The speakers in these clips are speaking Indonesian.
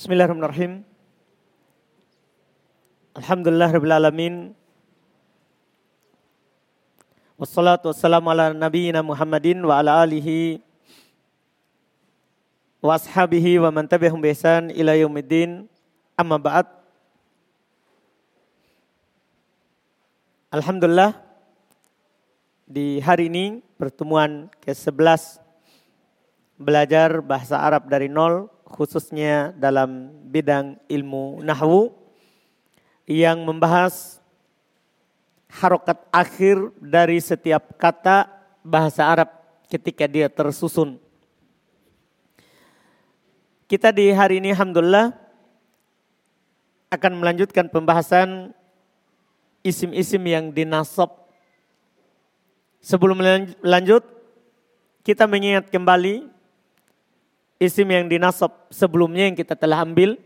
Bismillahirrahmanirrahim. Alhamdulillah Rabbil Alamin. Wassalatu wassalamu ala nabiyyina Muhammadin wa ala alihi wa ashabihi wa man tabi'ahum biihsan ila yaumiddin. Amma ba'd. Alhamdulillah di hari ini pertemuan ke-11 belajar bahasa Arab dari nol khususnya dalam bidang ilmu nahwu yang membahas harokat akhir dari setiap kata bahasa Arab ketika dia tersusun. Kita di hari ini Alhamdulillah akan melanjutkan pembahasan isim-isim yang dinasab. Sebelum lanjut, kita mengingat kembali isim yang dinasab sebelumnya yang kita telah ambil.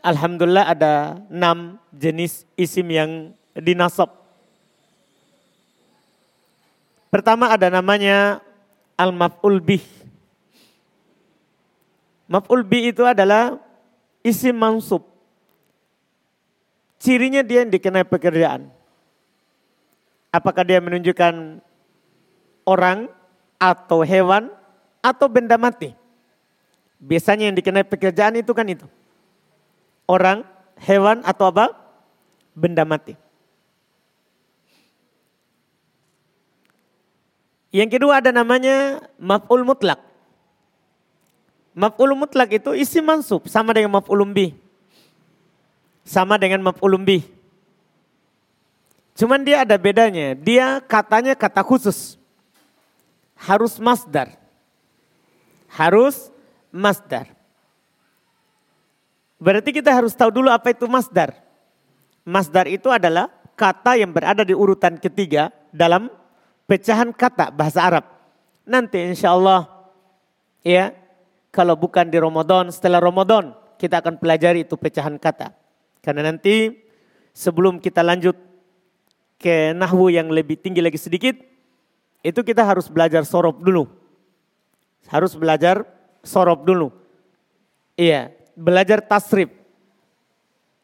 Alhamdulillah ada enam jenis isim yang dinasab. Pertama ada namanya al-maf'ul bih. Maf'ul itu adalah isim mansub. Cirinya dia yang dikenai pekerjaan. Apakah dia menunjukkan orang atau hewan atau benda mati. Biasanya yang dikenai pekerjaan itu kan itu. Orang, hewan atau apa? Benda mati. Yang kedua ada namanya maf'ul mutlak. Maf'ul mutlak itu isi mansub sama dengan maf'ul bih. Sama dengan maf'ul bih. Cuman dia ada bedanya. Dia katanya kata khusus. Harus masdar harus masdar. Berarti kita harus tahu dulu apa itu masdar. Masdar itu adalah kata yang berada di urutan ketiga dalam pecahan kata bahasa Arab. Nanti insya Allah ya kalau bukan di Ramadan setelah Ramadan kita akan pelajari itu pecahan kata. Karena nanti sebelum kita lanjut ke nahwu yang lebih tinggi lagi sedikit itu kita harus belajar sorob dulu harus belajar sorob dulu. Iya, belajar tasrif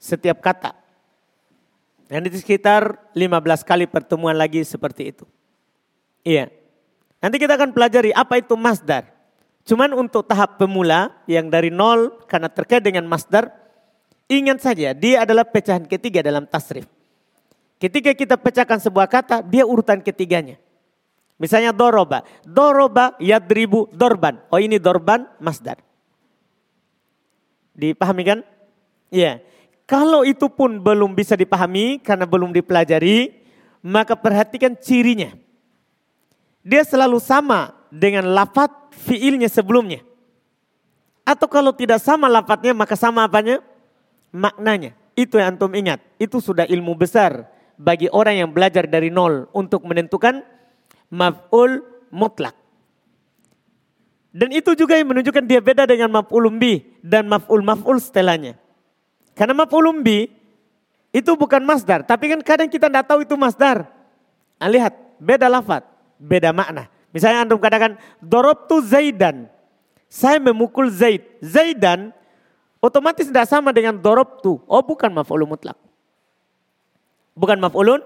setiap kata. Dan itu sekitar 15 kali pertemuan lagi seperti itu. Iya. Nanti kita akan pelajari apa itu masdar. Cuman untuk tahap pemula yang dari nol karena terkait dengan masdar, ingat saja dia adalah pecahan ketiga dalam tasrif. Ketika kita pecahkan sebuah kata, dia urutan ketiganya. Misalnya doroba. Doroba yadribu dorban. Oh ini dorban masdar. Dipahami kan? Iya. Kalau itu pun belum bisa dipahami karena belum dipelajari, maka perhatikan cirinya. Dia selalu sama dengan lafat fiilnya sebelumnya. Atau kalau tidak sama lafadznya maka sama apanya? Maknanya. Itu yang antum ingat. Itu sudah ilmu besar bagi orang yang belajar dari nol untuk menentukan maf'ul mutlak. Dan itu juga yang menunjukkan dia beda dengan maf'ul bi dan maf'ul maf'ul setelahnya. Karena maf'ul bi itu bukan masdar, tapi kan kadang kita tidak tahu itu masdar. Nah, lihat, beda lafat, beda makna. Misalnya antum katakan tu zaidan. Saya memukul Zaid. Zaidan otomatis tidak sama dengan tu. Oh bukan maf'ul mutlak. Bukan maf'ulun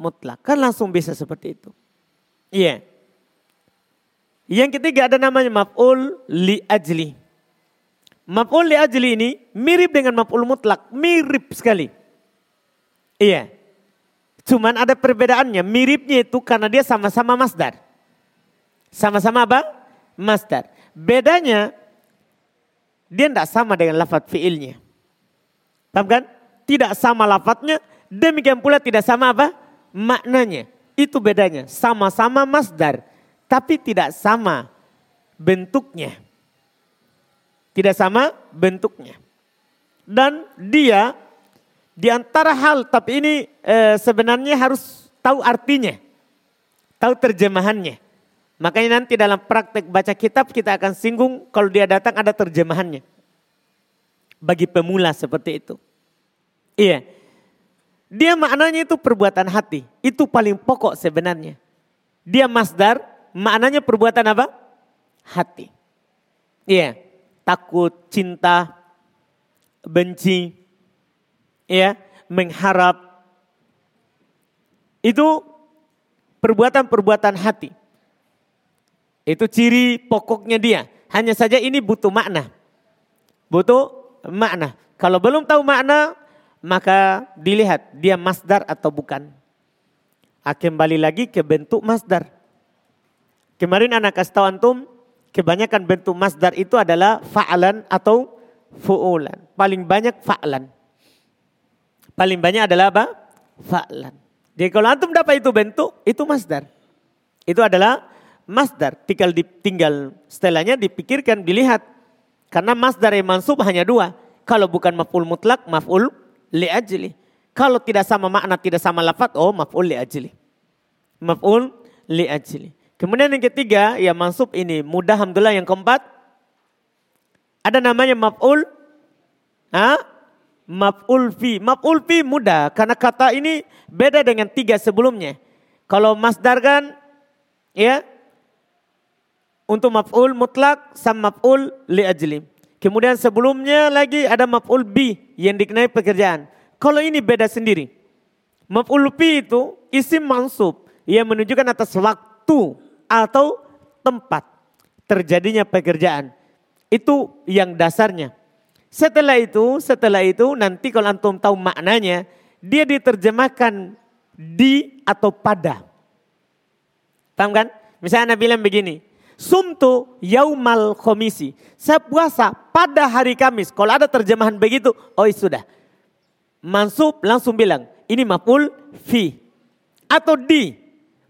mutlak. Kan langsung bisa seperti itu. Iya. Yang ketiga ada namanya maf'ul li ajli. Maf'ul li ajli ini mirip dengan maf'ul mutlak, mirip sekali. Iya. Cuman ada perbedaannya, miripnya itu karena dia sama-sama masdar. Sama-sama apa? Masdar. Bedanya dia tidak sama dengan lafad fiilnya. Paham kan? Tidak sama lafadnya, demikian pula tidak sama apa? Maknanya. Itu bedanya. Sama-sama masdar. Tapi tidak sama bentuknya. Tidak sama bentuknya. Dan dia di antara hal, tapi ini e, sebenarnya harus tahu artinya. Tahu terjemahannya. Makanya nanti dalam praktek baca kitab kita akan singgung kalau dia datang ada terjemahannya. Bagi pemula seperti itu. Iya. Dia maknanya itu perbuatan hati. Itu paling pokok sebenarnya. Dia masdar, maknanya perbuatan apa? Hati. Iya. takut, cinta, benci, ya, mengharap. Itu perbuatan-perbuatan hati. Itu ciri pokoknya dia. Hanya saja ini butuh makna. Butuh makna. Kalau belum tahu makna, maka dilihat dia masdar atau bukan. Ah, kembali lagi ke bentuk masdar. Kemarin anak kasih tahu antum, kebanyakan bentuk masdar itu adalah fa'alan atau fu'ulan. Paling banyak fa'alan. Paling banyak adalah apa? Fa'alan. Jadi kalau antum dapat itu bentuk, itu masdar. Itu adalah masdar. Tinggal, tinggal setelahnya dipikirkan, dilihat. Karena masdar yang mansub hanya dua. Kalau bukan maf'ul mutlak, maf'ul li'ajli. Kalau tidak sama makna, tidak sama lafad, oh maf'ul li'ajli. Maf'ul li'ajli. Kemudian yang ketiga, ya mansub ini. Mudah Alhamdulillah yang keempat. Ada namanya maf'ul. Maf'ul fi. Maf'ul fi mudah. Karena kata ini beda dengan tiga sebelumnya. Kalau masdar kan, ya untuk maf'ul mutlak sama maf'ul li ajli. Kemudian sebelumnya lagi ada maf'ul bi yang dikenai pekerjaan. Kalau ini beda sendiri. Maf'ul bi itu isim mansub yang menunjukkan atas waktu atau tempat terjadinya pekerjaan. Itu yang dasarnya. Setelah itu, setelah itu nanti kalau antum tahu maknanya, dia diterjemahkan di atau pada. Paham kan? Misalnya Anda bilang begini, Sumtu yaumal komisi. Saya puasa pada hari Kamis. Kalau ada terjemahan begitu, oh sudah. Mansub langsung bilang, ini maf'ul fi. Atau di.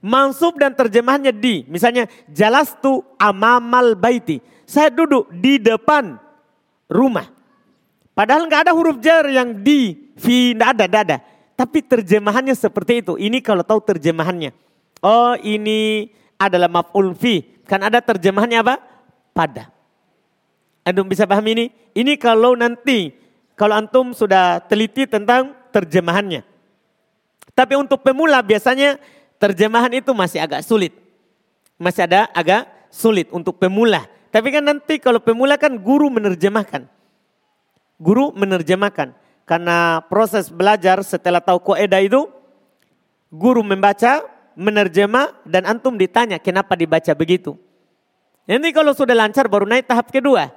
Mansub dan terjemahannya di. Misalnya, jalastu amamal baiti. Saya duduk di depan rumah. Padahal nggak ada huruf jar yang di, fi, nggak ada, nggak ada. Tapi terjemahannya seperti itu. Ini kalau tahu terjemahannya. Oh ini adalah maf'ul fi. Kan ada terjemahannya apa? Pada. Antum bisa paham ini? Ini kalau nanti, kalau antum sudah teliti tentang terjemahannya. Tapi untuk pemula biasanya terjemahan itu masih agak sulit. Masih ada agak sulit untuk pemula. Tapi kan nanti kalau pemula kan guru menerjemahkan. Guru menerjemahkan. Karena proses belajar setelah tahu koedah itu, guru membaca, menerjemah dan antum ditanya kenapa dibaca begitu. Nanti kalau sudah lancar baru naik tahap kedua.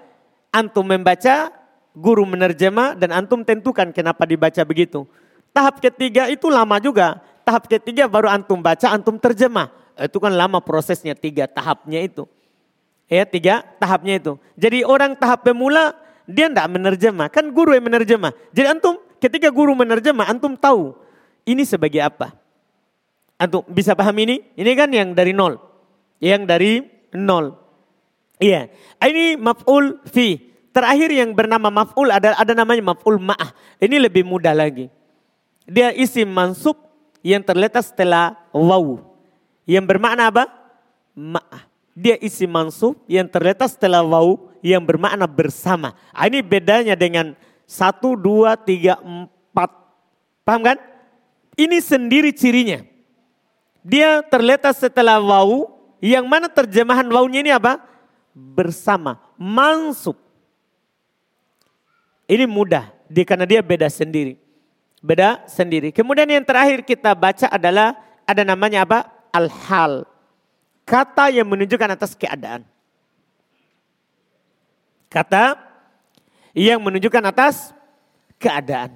Antum membaca, guru menerjemah dan antum tentukan kenapa dibaca begitu. Tahap ketiga itu lama juga. Tahap ketiga baru antum baca, antum terjemah. Itu kan lama prosesnya tiga tahapnya itu. Ya tiga tahapnya itu. Jadi orang tahap pemula dia tidak menerjemah. Kan guru yang menerjemah. Jadi antum ketika guru menerjemah antum tahu ini sebagai apa. Antum bisa paham ini? Ini kan yang dari nol. Yang dari nol. Iya. Ini maf'ul fi. Terakhir yang bernama maf'ul ada ada namanya maf'ul ma'ah. Ini lebih mudah lagi. Dia isim mansub yang terletak setelah waw. Yang bermakna apa? Ma'ah. Dia isim mansub yang terletak setelah waw yang bermakna bersama. Ah, ini bedanya dengan satu, dua, tiga, empat. Paham kan? Ini sendiri cirinya. Dia terletak setelah wau, yang mana terjemahan waunya ini apa? Bersama, mansub. Ini mudah, dia, karena dia beda sendiri. Beda sendiri. Kemudian yang terakhir kita baca adalah, ada namanya apa? Al-hal. Kata yang menunjukkan atas keadaan. Kata yang menunjukkan atas keadaan.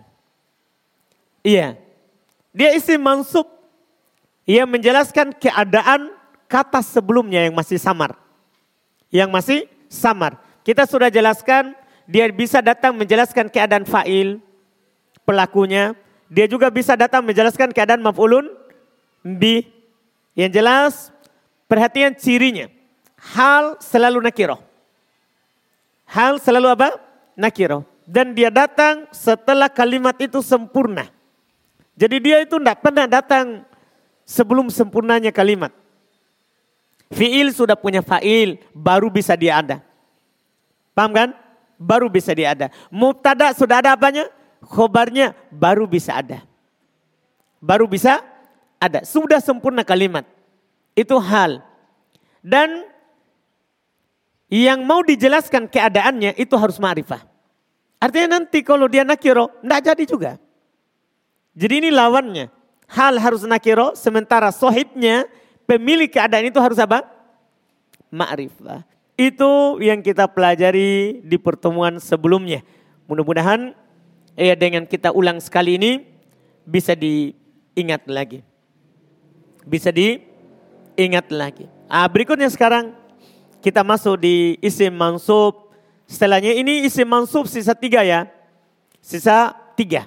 Iya. Dia isim mansub ia menjelaskan keadaan kata sebelumnya yang masih samar. Yang masih samar. Kita sudah jelaskan dia bisa datang menjelaskan keadaan fa'il pelakunya. Dia juga bisa datang menjelaskan keadaan maf'ulun bi. Yang jelas perhatian cirinya. Hal selalu nakiroh. Hal selalu apa? Nakiroh. Dan dia datang setelah kalimat itu sempurna. Jadi dia itu tidak pernah datang sebelum sempurnanya kalimat. Fi'il sudah punya fa'il, baru bisa dia ada. Paham kan? Baru bisa dia ada. Mubtada sudah ada apanya? Khobarnya baru bisa ada. Baru bisa ada. Sudah sempurna kalimat. Itu hal. Dan yang mau dijelaskan keadaannya itu harus ma'rifah. Artinya nanti kalau dia nakiro, tidak jadi juga. Jadi ini lawannya. Hal harus nakiro, sementara sohibnya, pemilik keadaan itu harus apa? Ma'rifah. Itu yang kita pelajari di pertemuan sebelumnya. Mudah-mudahan ya dengan kita ulang sekali ini bisa diingat lagi. Bisa diingat lagi. Ah, berikutnya sekarang kita masuk di isim mansub. Setelahnya ini isim mansub sisa tiga ya. Sisa tiga.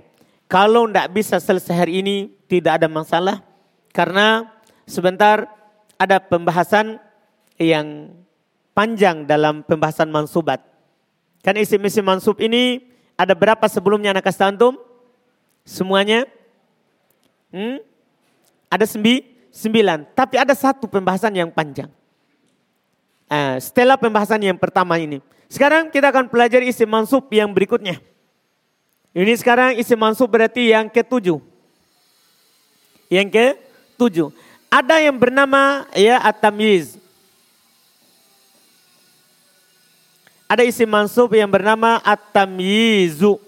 Kalau tidak bisa selesai hari ini tidak ada masalah. Karena sebentar ada pembahasan yang panjang dalam pembahasan mansubat. Kan isim-isim mansub ini ada berapa sebelumnya anak kasih antum? Semuanya? Hmm? Ada sembi, sembilan. Tapi ada satu pembahasan yang panjang. Uh, setelah pembahasan yang pertama ini. Sekarang kita akan pelajari isim mansub yang berikutnya. Ini sekarang isim mansub berarti yang ketujuh. Yang ketujuh. Ada yang bernama ya at-tamyiz. Ada isim mansub yang bernama at-tamyizu.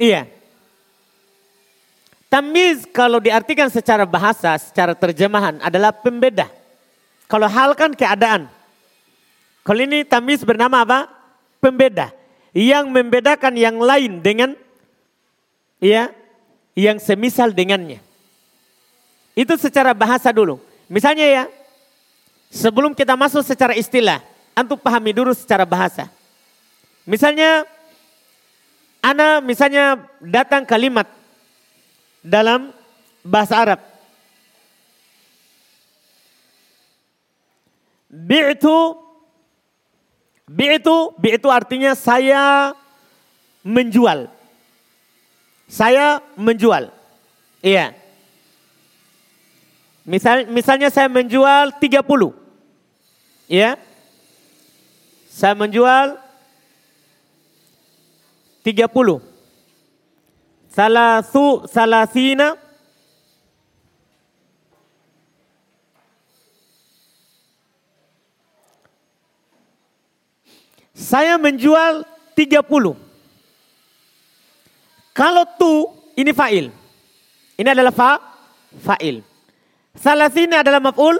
Iya. Tamyiz kalau diartikan secara bahasa, secara terjemahan adalah pembeda. Kalau hal kan keadaan. Kalau ini tamis bernama apa? Pembeda. Yang membedakan yang lain dengan ya yang semisal dengannya. Itu secara bahasa dulu. Misalnya ya, sebelum kita masuk secara istilah, antum pahami dulu secara bahasa. Misalnya, ana misalnya datang kalimat dalam bahasa Arab. Bi'tu Bi'tu Bi'tu artinya saya menjual. Saya menjual. Iya. Misal, misalnya saya menjual 30. Ya. Saya menjual 30. Salasu salasina Saya menjual 30. Kalau tu ini fa'il. Ini adalah fa fa'il. Salah sini adalah maf'ul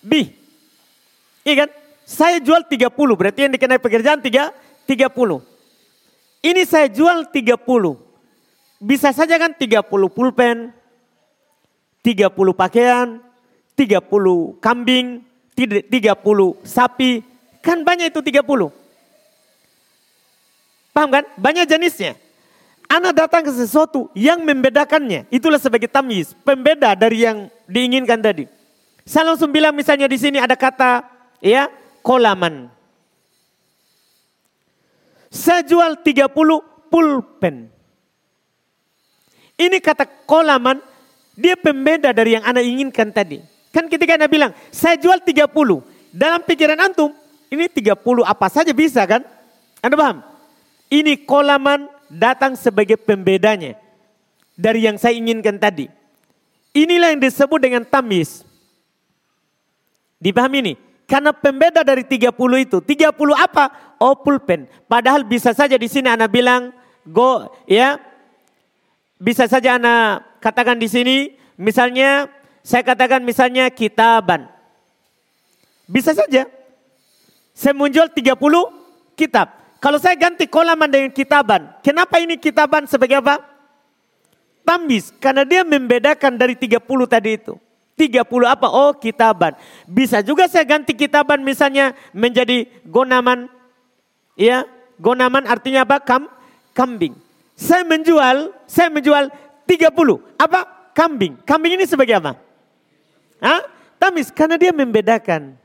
bi. Iya kan? Saya jual 30 berarti yang dikenai pekerjaan 3 30. Ini saya jual 30. Bisa saja kan 30 pulpen, 30 pakaian, 30 kambing, 30 sapi, Kan banyak itu 30. Paham kan? Banyak jenisnya. Anak datang ke sesuatu yang membedakannya. Itulah sebagai tamyiz. Pembeda dari yang diinginkan tadi. Saya langsung bilang misalnya di sini ada kata ya kolaman. Saya jual 30 pulpen. Ini kata kolaman, dia pembeda dari yang anak inginkan tadi. Kan ketika anda bilang, saya jual 30. Dalam pikiran antum, ini 30 apa saja bisa kan? Anda paham? Ini kolaman datang sebagai pembedanya. Dari yang saya inginkan tadi. Inilah yang disebut dengan tamis. Dipahami ini? Karena pembeda dari 30 itu. 30 apa? Oh pulpen. Padahal bisa saja di sini Anda bilang go ya. Bisa saja Anda katakan di sini misalnya saya katakan misalnya kitaban. Bisa saja. Saya menjual 30 kitab. Kalau saya ganti kolaman dengan kitaban. Kenapa ini kitaban sebagai apa? Tambis. Karena dia membedakan dari 30 tadi itu. 30 apa? Oh kitaban. Bisa juga saya ganti kitaban misalnya menjadi gonaman. Ya, gonaman artinya apa? Kam, kambing. Saya menjual, saya menjual 30. Apa? Kambing. Kambing ini sebagai apa? Hah? Tamis, karena dia membedakan.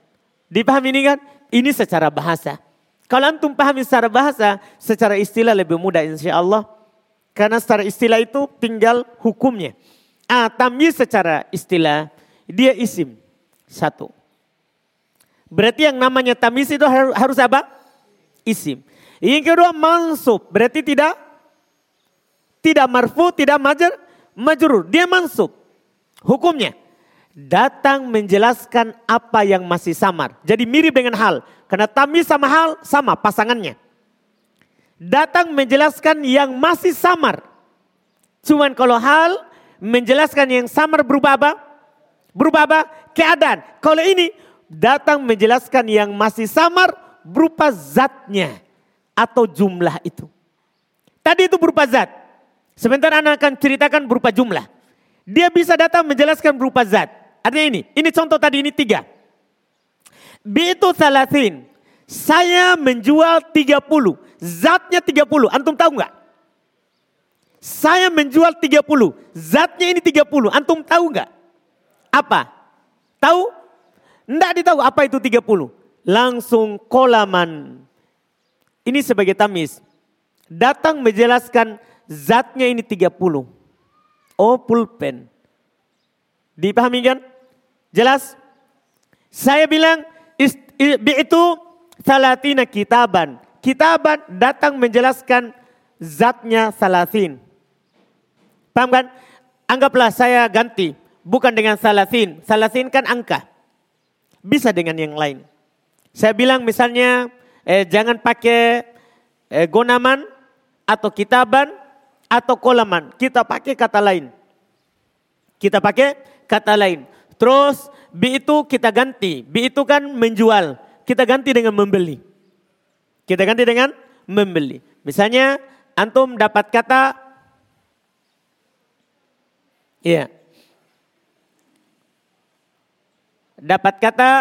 Dipahami ini kan? Ini secara bahasa. Kalau antum pahami secara bahasa, secara istilah lebih mudah insya Allah. Karena secara istilah itu tinggal hukumnya. Ah, tamyiz secara istilah, dia isim. Satu. Berarti yang namanya tamyiz itu harus apa? Isim. Yang kedua mansub, berarti tidak tidak marfu, tidak majrur. Dia mansub. Hukumnya. Datang menjelaskan apa yang masih samar. Jadi mirip dengan hal. Karena tamis sama hal sama pasangannya. Datang menjelaskan yang masih samar. Cuman kalau hal menjelaskan yang samar berubah apa? Berubah apa? Keadaan. Kalau ini datang menjelaskan yang masih samar berupa zatnya atau jumlah itu. Tadi itu berupa zat. Sebentar anak akan ceritakan berupa jumlah. Dia bisa datang menjelaskan berupa zat. Artinya ini, ini contoh tadi ini tiga. Bitu salatin. Saya menjual 30. Zatnya 30. Antum tahu nggak? Saya menjual 30. Zatnya ini 30. Antum tahu nggak? Apa? Tahu? Enggak ditahu apa itu 30. Langsung kolaman. Ini sebagai tamis. Datang menjelaskan zatnya ini 30. Oh pulpen. Dipahami kan? Jelas? Saya bilang itu salatina kitaban. Kitaban datang menjelaskan zatnya salatin. Paham kan? Anggaplah saya ganti. Bukan dengan salatin. Salatin kan angka. Bisa dengan yang lain. Saya bilang misalnya eh, jangan pakai eh, gonaman atau kitaban atau kolaman. Kita pakai kata lain. Kita pakai kata lain. Terus bi itu kita ganti. Bi itu kan menjual. Kita ganti dengan membeli. Kita ganti dengan membeli. Misalnya antum dapat kata Iya. Dapat kata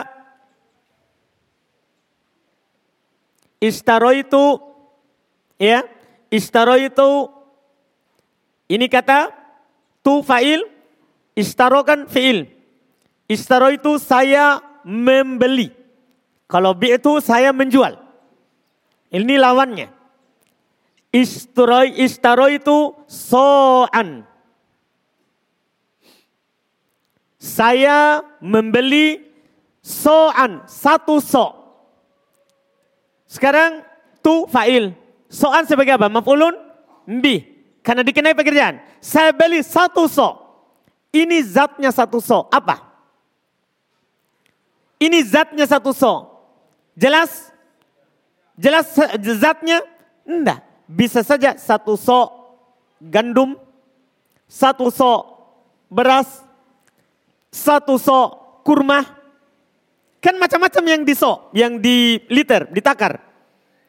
istaro itu ya, istaro itu ini kata tu fa'il, istaro kan fi'il. Istaro itu saya membeli. Kalau bi itu saya menjual. Ini lawannya. Istaro, istaro itu so'an. Saya membeli so'an, satu so. Sekarang tu fa'il. So'an sebagai apa? Maf'ulun bi. Karena dikenai pekerjaan. Saya beli satu so. Ini zatnya satu so. Apa? Ini zatnya satu so. Jelas? Jelas zatnya? Enggak. Bisa saja satu so gandum, satu so beras, satu so kurma. Kan macam-macam yang di so, yang di liter, ditakar.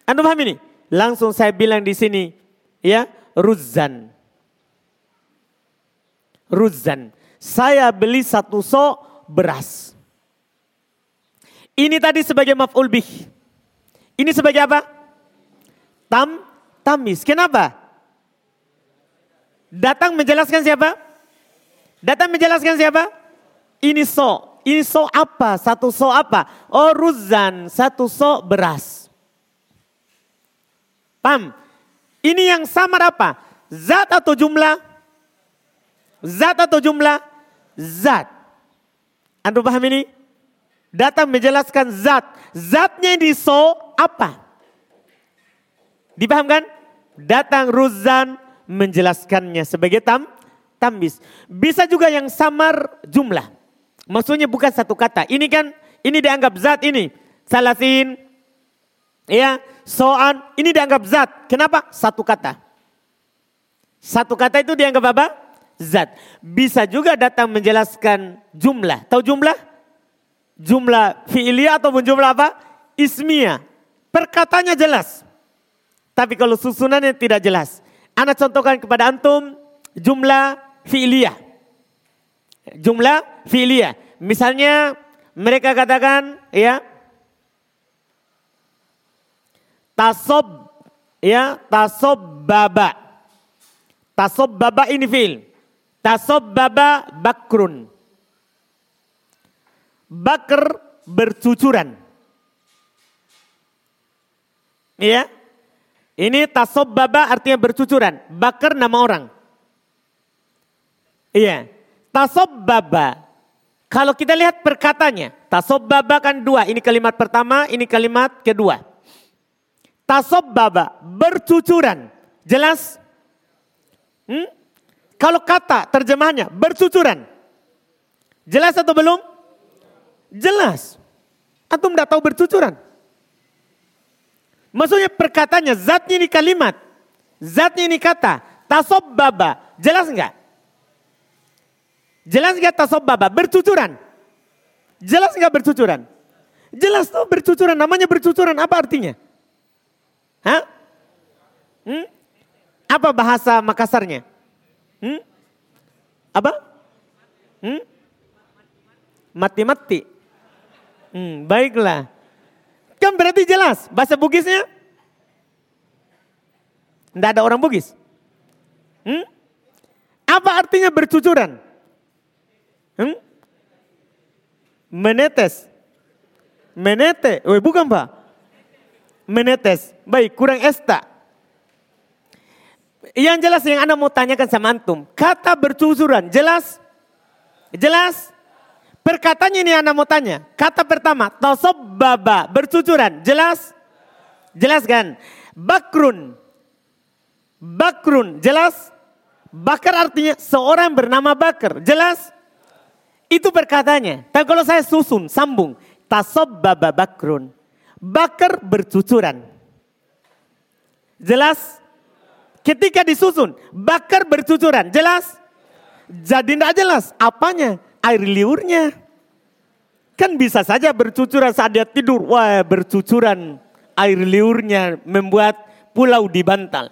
Anda paham ini? Langsung saya bilang di sini, ya, ruzan. Ruzan. Saya beli satu so beras. Ini tadi sebagai maf'ul bih. Ini sebagai apa? Tam, tamis. Kenapa? Datang menjelaskan siapa? Datang menjelaskan siapa? Ini so. Ini so apa? Satu so apa? Oh ruzan. Satu so beras. Pam. Ini yang samar apa? Zat atau jumlah? Zat atau jumlah? Zat. Anda paham ini? Datang menjelaskan zat. Zatnya ini so apa? Dipahamkan? Datang Ruzan menjelaskannya sebagai tam tambis. Bisa juga yang samar jumlah. Maksudnya bukan satu kata. Ini kan ini dianggap zat ini. Salasin, ya, soan, ini dianggap zat. Kenapa? Satu kata. Satu kata itu dianggap apa? Zat. Bisa juga datang menjelaskan jumlah. Tahu jumlah? Jumlah fi'liyah atau jumlah apa? Ismiyah. Perkatanya jelas. Tapi kalau susunannya tidak jelas. Anak contohkan kepada antum jumlah fi'liyah. Jumlah fi'liyah. Misalnya mereka katakan ya tasob ya tasob baba. Tasob baba ini fi'il. Tasob baba bakrun. Bakar bercucuran. Iya. Ini baba artinya bercucuran. Bakar nama orang. Iya. baba. Kalau kita lihat perkatanya. baba kan dua. Ini kalimat pertama, ini kalimat kedua. baba bercucuran. Jelas? Hmm? Kalau kata terjemahnya bercucuran. Jelas atau belum? Jelas. Antum tidak tahu bercucuran. Maksudnya perkataannya, zatnya ini kalimat. Zatnya ini kata. Tasob baba. Jelas enggak? Jelas enggak tasob baba? Bercucuran. Jelas enggak bercucuran? Jelas tuh bercucuran. Namanya bercucuran. Apa artinya? Hah? Hmm? Apa bahasa Makassarnya? Hmm? Apa? Hmm? Mati-mati. Hmm, baiklah. Kan berarti jelas bahasa Bugisnya. Tidak ada orang Bugis. Hmm? Apa artinya bercucuran? Hmm? Menetes. Menete. Oh, bukan Pak. Menetes. Baik, kurang esta. Yang jelas yang Anda mau tanyakan sama Antum. Kata bercucuran, jelas? Jelas? Perkataannya ini Anda mau tanya. Kata pertama, tosob baba, bercucuran. Jelas? Jelas kan? Bakrun. Bakrun, jelas? Bakar artinya seorang bernama Bakar. Jelas? Itu perkataannya. Tapi kalau saya susun, sambung. Tasob baba bakrun. Bakar bercucuran. Jelas? Ketika disusun, bakar bercucuran. Jelas? Jadi tidak jelas. Apanya? Air liurnya. Kan bisa saja bercucuran saat dia tidur. Wah bercucuran air liurnya membuat pulau di bantal.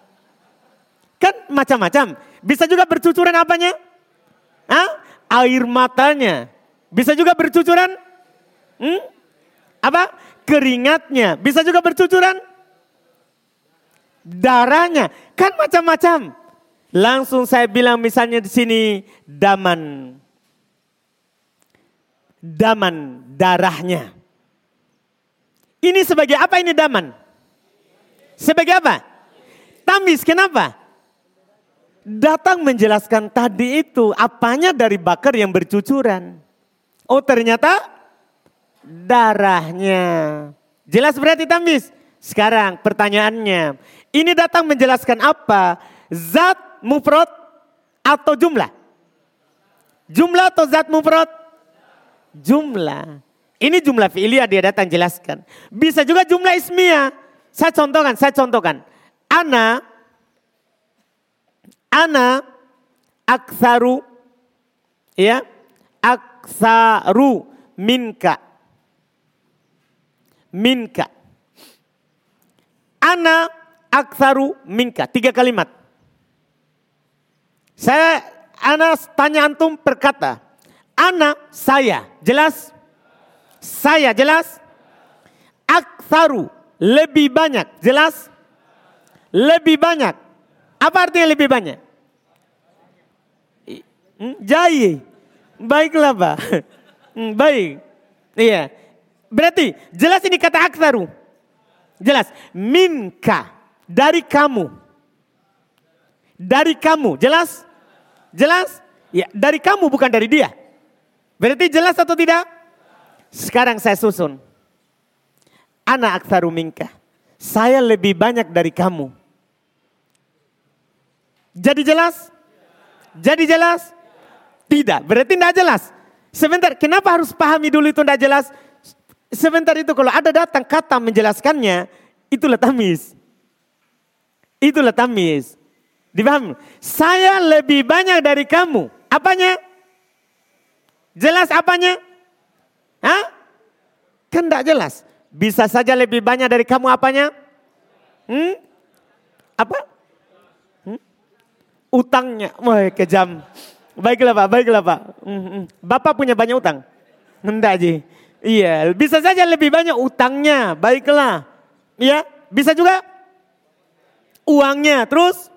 Kan macam-macam. Bisa juga bercucuran apanya? Hah? Air matanya. Bisa juga bercucuran? Hmm? Apa? Keringatnya. Bisa juga bercucuran? Darahnya. Kan macam-macam. Langsung saya bilang misalnya di sini daman daman darahnya. Ini sebagai apa ini daman? Sebagai apa? Tamis, kenapa? Datang menjelaskan tadi itu apanya dari bakar yang bercucuran. Oh ternyata darahnya. Jelas berarti tamis. Sekarang pertanyaannya. Ini datang menjelaskan apa? Zat mufrad atau jumlah? Jumlah atau zat mufrad? Jumlah. Ini jumlah fi'liyah dia datang jelaskan. Bisa juga jumlah ismiyah. Saya contohkan, saya contohkan. Ana, ana, aksaru, ya, aksaru minka. Minka. Ana, aksaru minka. Tiga kalimat. Saya, ana tanya antum perkata. Anak saya, jelas? Saya, jelas? Aksaru, lebih banyak, jelas? Lebih banyak. Apa artinya lebih banyak? Hmm, jai. Baiklah Pak. Hmm, baik. Iya. Berarti jelas ini kata aksaru. Jelas. Minka. Dari kamu. Dari kamu. Jelas? Jelas? Ya, dari kamu bukan dari dia. Berarti jelas atau tidak? Sekarang saya susun. Anak aksaru minka. Saya lebih banyak dari kamu. Jadi jelas? Jadi jelas? Tidak, berarti tidak jelas. Sebentar, kenapa harus pahami dulu itu tidak jelas? Sebentar itu kalau ada datang kata menjelaskannya, itulah tamis. Itulah tamis. Dipahami? Saya lebih banyak dari kamu. Apanya? Jelas apanya? Hah? Kan tidak jelas. Bisa saja lebih banyak dari kamu apanya? Hmm? Apa? Hmm? Utangnya. Wah kejam. Baiklah Pak, baiklah Pak. Hmm, hmm. Bapak punya banyak utang? Enggak Ji. Iya, bisa saja lebih banyak utangnya. Baiklah. Iya, bisa juga uangnya. Terus?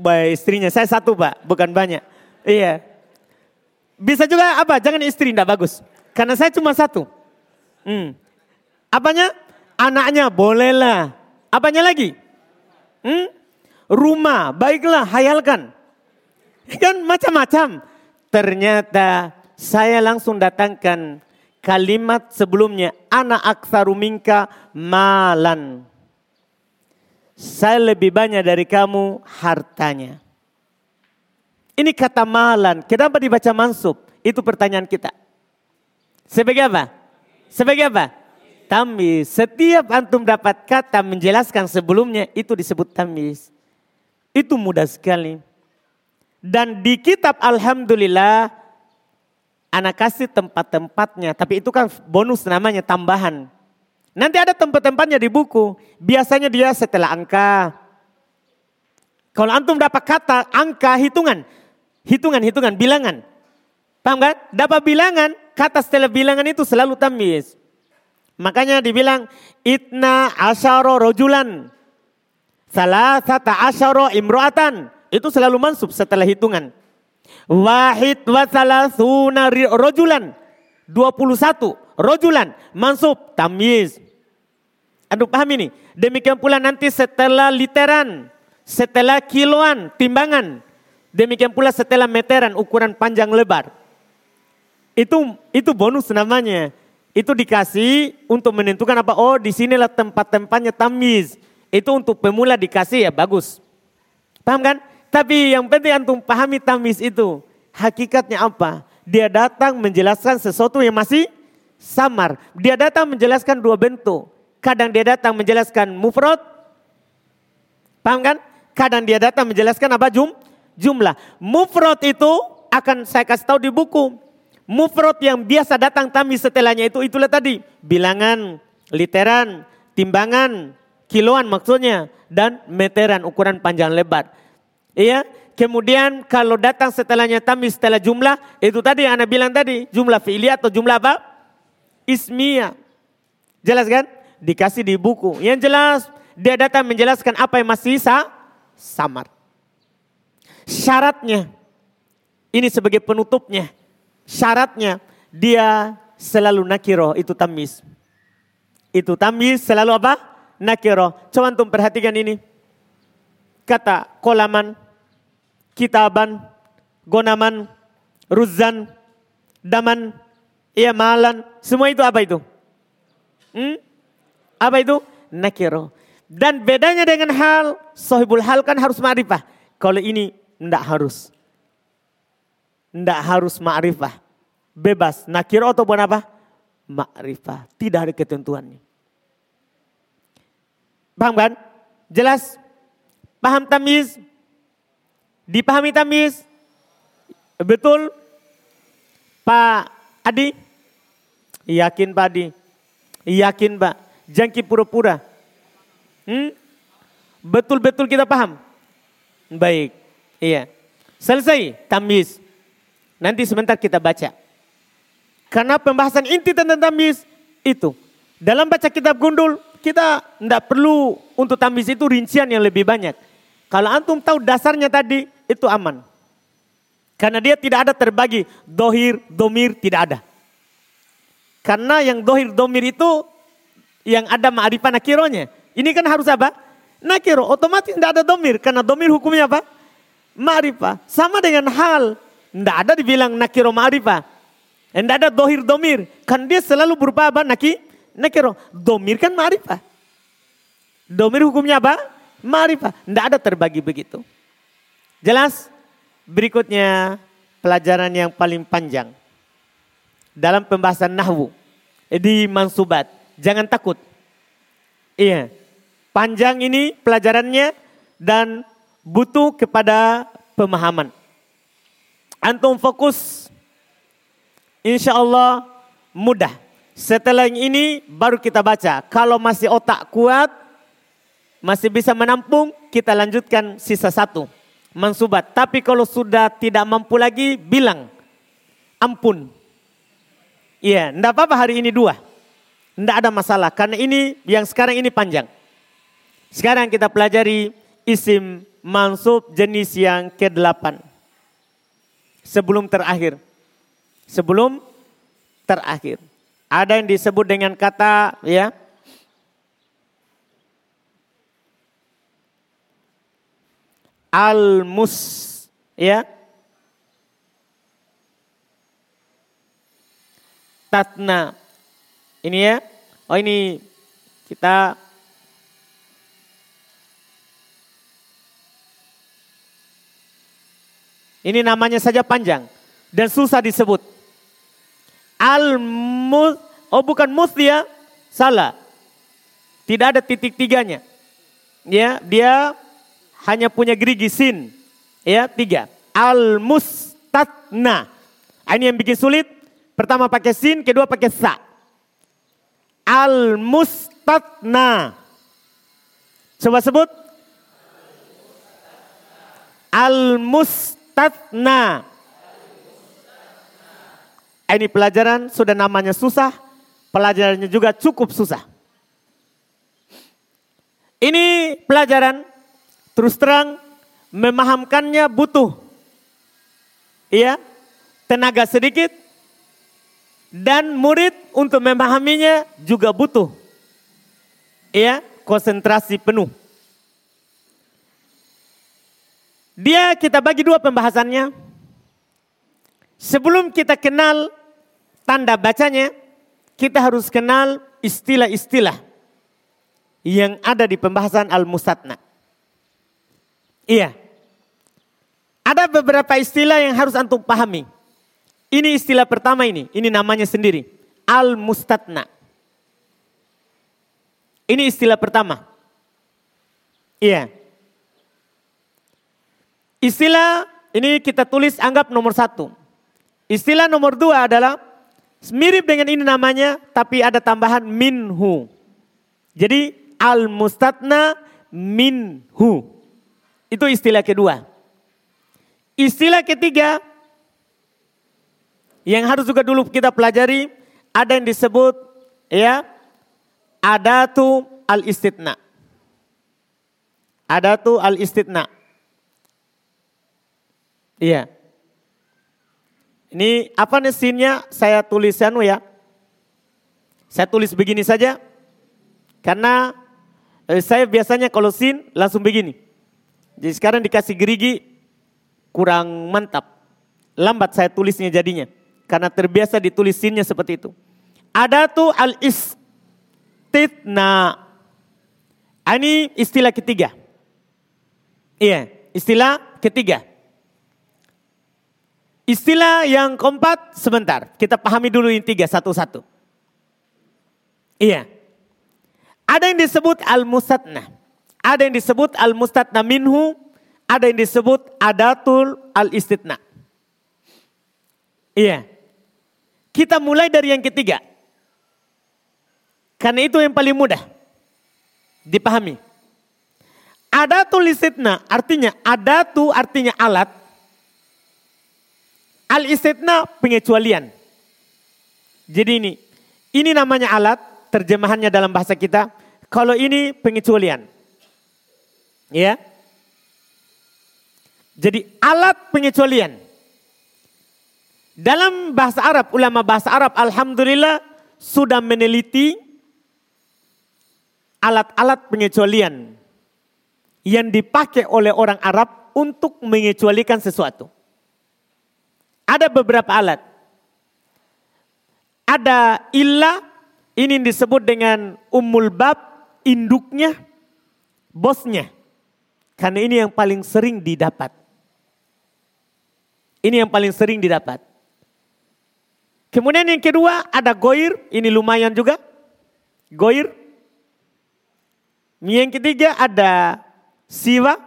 Baik, istrinya. Saya satu Pak, bukan banyak. Iya. Bisa juga apa? Jangan istri, tidak bagus. Karena saya cuma satu. Hmm. Apanya? Anaknya, bolehlah. Apanya lagi? Hmm? Rumah, baiklah, hayalkan. Kan macam-macam. Ternyata saya langsung datangkan kalimat sebelumnya. Anak aksaru malan. Saya lebih banyak dari kamu hartanya. Ini kata malan. Kenapa dibaca mansub? Itu pertanyaan kita. Sebagai apa? Sebagai apa? Tamis. Setiap antum dapat kata menjelaskan sebelumnya itu disebut tamis. Itu mudah sekali. Dan di kitab Alhamdulillah anak kasih tempat-tempatnya. Tapi itu kan bonus namanya tambahan. Nanti ada tempat-tempatnya di buku. Biasanya dia setelah angka. Kalau antum dapat kata angka hitungan. Hitungan, hitungan, bilangan. Paham kan? Dapat bilangan, kata setelah bilangan itu selalu tamis. Makanya dibilang itna asyaro rojulan. Salah sata asyaro imro'atan. Itu selalu mansub setelah hitungan. Wahid wa salasuna rojulan. 21 rojulan mansub tamyiz. Aduh paham ini? Demikian pula nanti setelah literan, setelah kiloan, timbangan. Demikian pula setelah meteran, ukuran panjang lebar. Itu itu bonus namanya. Itu dikasih untuk menentukan apa? Oh di sinilah tempat-tempatnya tamiz. Itu untuk pemula dikasih ya bagus. Paham kan? Tapi yang penting antum pahami tamiz itu. Hakikatnya apa? Dia datang menjelaskan sesuatu yang masih samar. Dia datang menjelaskan dua bentuk. Kadang dia datang menjelaskan mufrad. Paham kan? Kadang dia datang menjelaskan apa jum? Jumlah. Mufrad itu akan saya kasih tahu di buku. Mufrad yang biasa datang tamis setelahnya itu itulah tadi. Bilangan, literan, timbangan, kiloan maksudnya. Dan meteran ukuran panjang lebar. Iya, kemudian kalau datang setelahnya tamis setelah jumlah. Itu tadi yang Anda bilang tadi. Jumlah fi'li atau jumlah apa? Ismiyah. Jelas kan? Dikasih di buku. Yang jelas dia datang menjelaskan apa yang masih sisa samar. Syaratnya. Ini sebagai penutupnya syaratnya dia selalu nakiro itu tamis. Itu tamis selalu apa? Nakiro. Coba antum perhatikan ini. Kata kolaman, kitaban, gonaman, ruzan, daman, malan, semua itu apa itu? Hmm? Apa itu? Nakiro. Dan bedanya dengan hal, sohibul hal kan harus ma'rifah. Kalau ini tidak harus. Tidak harus ma'rifah. Bebas. Nakiro atau bukan apa? Ma'rifah. Tidak ada ketentuannya. Paham kan? Jelas? Paham tamiz? Dipahami tamiz? Betul? Pak Adi? Yakin Pak Adi? Yakin Pak? Jangki pura-pura? Hmm? Betul-betul kita paham? Baik. Iya. Selesai tamiz. Nanti sebentar kita baca. Karena pembahasan inti tentang tamis itu. Dalam baca kitab gundul, kita tidak perlu untuk tamis itu rincian yang lebih banyak. Kalau antum tahu dasarnya tadi, itu aman. Karena dia tidak ada terbagi dohir, domir, tidak ada. Karena yang dohir, domir itu yang ada ma'rifah nakironya. Ini kan harus apa? Nakiro, otomatis tidak ada domir. Karena domir hukumnya apa? Ma'rifah. Sama dengan hal tidak ada dibilang nakiro ma'rifah. Tidak ada dohir domir. Kan dia selalu berupa apa? Naki, nakiro. Domir kan ma'rifah. Domir hukumnya apa? Ma'rifah. Tidak ada terbagi begitu. Jelas? Berikutnya pelajaran yang paling panjang. Dalam pembahasan nahwu. Di mansubat. Jangan takut. Iya. Panjang ini pelajarannya dan butuh kepada pemahaman. Antum fokus. Insya Allah mudah. Setelah yang ini baru kita baca. Kalau masih otak kuat, masih bisa menampung, kita lanjutkan sisa satu. Mansubat. Tapi kalau sudah tidak mampu lagi, bilang. Ampun. Iya, enggak apa-apa hari ini dua. Enggak ada masalah. Karena ini, yang sekarang ini panjang. Sekarang kita pelajari isim mansub jenis yang ke-8 sebelum terakhir. Sebelum terakhir. Ada yang disebut dengan kata ya al-mus ya tatna ini ya oh ini kita Ini namanya saja panjang dan susah disebut. Al mus oh bukan mustia, salah. Tidak ada titik tiganya. Ya, dia hanya punya gerigi sin. Ya, tiga. Al mustatna. Ah, ini yang bikin sulit. Pertama pakai sin, kedua pakai sa. Al mustatna. Coba sebut. Al mustatna. Ah, ini pelajaran sudah namanya susah, pelajarannya juga cukup susah. Ini pelajaran terus terang memahamkannya butuh iya tenaga sedikit dan murid untuk memahaminya juga butuh iya konsentrasi penuh. Dia kita bagi dua pembahasannya. Sebelum kita kenal tanda bacanya, kita harus kenal istilah-istilah yang ada di pembahasan Al-Mustatna. Iya. Ada beberapa istilah yang harus antum pahami. Ini istilah pertama ini, ini namanya sendiri. Al-Mustatna. Ini istilah pertama. Iya. Istilah ini kita tulis anggap nomor satu. Istilah nomor dua adalah mirip dengan ini namanya, tapi ada tambahan minhu. Jadi al-mustatna minhu. Itu istilah kedua. Istilah ketiga yang harus juga dulu kita pelajari ada yang disebut ya adatu al-istitna. Adatu al-istitna. Iya. Ini apa nih sinnya saya tulisan ya. Saya tulis begini saja. Karena Eh, saya biasanya kalau sin langsung begini. Jadi sekarang dikasih gerigi kurang mantap. Lambat saya tulisnya jadinya. Karena terbiasa ditulis sinnya seperti itu. Ada tuh al-istitna. Ah, ini istilah ketiga. Iya, istilah ketiga. Istilah yang keempat sebentar. Kita pahami dulu yang tiga satu-satu. Iya. Ada yang disebut al-mustatna. Ada yang disebut al-mustatna minhu. Ada yang disebut adatul al-istitna. Iya. Kita mulai dari yang ketiga. Karena itu yang paling mudah dipahami. Adatul istitna artinya adatu artinya alat. Al-istitna pengecualian. Jadi ini, ini namanya alat, terjemahannya dalam bahasa kita. Kalau ini pengecualian. Ya. Jadi alat pengecualian. Dalam bahasa Arab, ulama bahasa Arab alhamdulillah sudah meneliti alat-alat pengecualian yang dipakai oleh orang Arab untuk mengecualikan sesuatu. Ada beberapa alat. Ada ilah ini disebut dengan umul bab, induknya, bosnya. Karena ini yang paling sering didapat. Ini yang paling sering didapat. Kemudian yang kedua ada goir, ini lumayan juga. Goir. Yang ketiga ada siwa.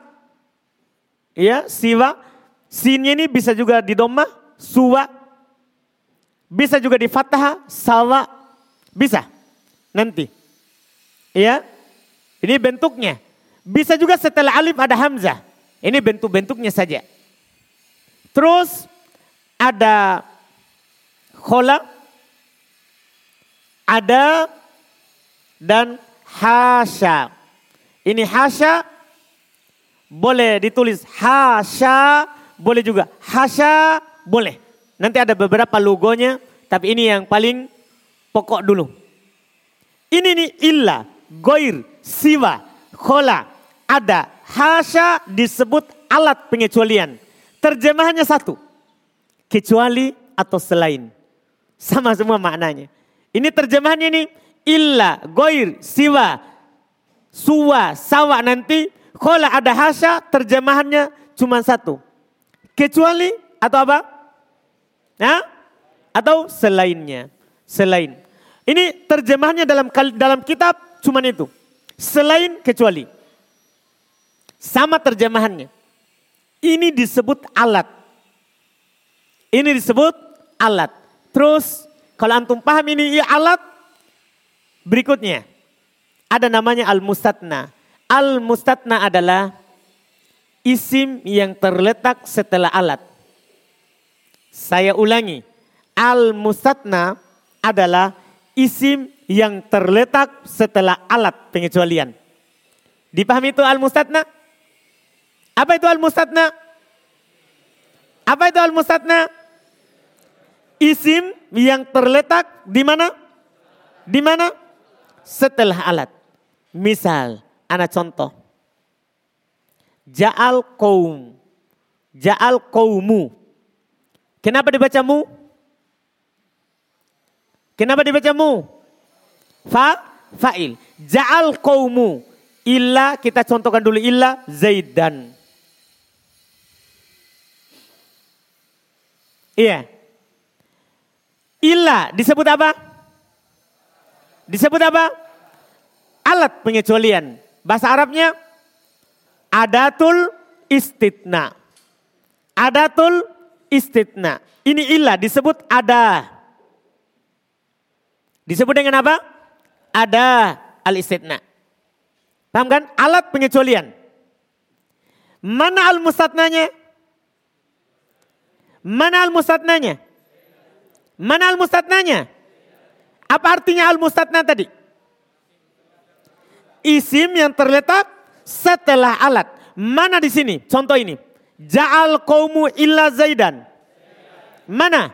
Ya, siwa. Sinnya ini bisa juga di doma, suwa. Bisa juga di fathah, sawa, bisa? Nanti. Iya? Ini bentuknya. Bisa juga setelah alif ada hamzah. Ini bentuk-bentuknya saja. Terus ada khola, ada dan hasya. Ini hasya boleh ditulis hasya, boleh juga hasya, boleh. Nanti ada beberapa logonya, tapi ini yang paling pokok dulu. Ini nih illa, goir, siwa, khola, ada, hasya disebut alat pengecualian. Terjemahannya satu, kecuali atau selain. Sama semua maknanya. Ini terjemahannya ini illa, goir, siwa, suwa, sawa nanti. Khola ada hasya terjemahannya cuma satu. Kecuali atau apa? Nah, atau selainnya. Selain. Ini terjemahannya dalam dalam kitab cuman itu. Selain kecuali. Sama terjemahannya. Ini disebut alat. Ini disebut alat. Terus kalau antum paham ini ya alat, berikutnya ada namanya al-mustatna. Al-mustatna adalah isim yang terletak setelah alat. Saya ulangi, al-mustatna adalah isim yang terletak setelah alat pengecualian. Dipahami itu al-mustatna? Apa itu al-mustatna? Apa itu al-mustatna? Isim yang terletak di mana? Di mana? Setelah alat. Misal, anak contoh. Ja'al kaum. Ja'al kaumu. Kenapa dibaca mu? Kenapa dibaca mu? Fa, fa'il. Ja'al kaumu. Illa, kita contohkan dulu illa, Zaidan. Iya. Illa disebut apa? Disebut apa? Alat pengecualian. Bahasa Arabnya adatul istitna. Adatul istitna. Ini ilah disebut ada. Disebut dengan apa? Ada al istitna. Paham kan? Alat pengecualian. Mana al mustatnanya? Mana al mustatnanya? Mana al mustatnanya? Apa artinya al mustatna tadi? Isim yang terletak setelah alat. Mana di sini? Contoh ini. Ja'al kaumu illa zaidan. Mana?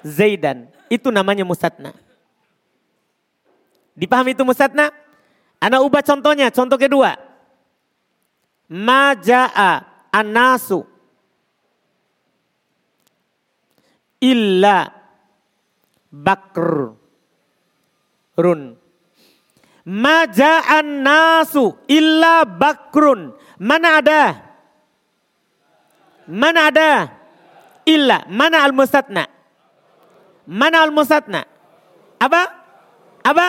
Zaidan. Itu namanya mustatna. Dipahami itu mustatna? Anak ubah contohnya. Contoh kedua. Maja'a anasu. Illa bakr. Run. Maja'an nasu illa bakrun. Mana ada? Mana ada? Illa. Mana al-mustatna? Mana al-mustatna? Apa? Apa?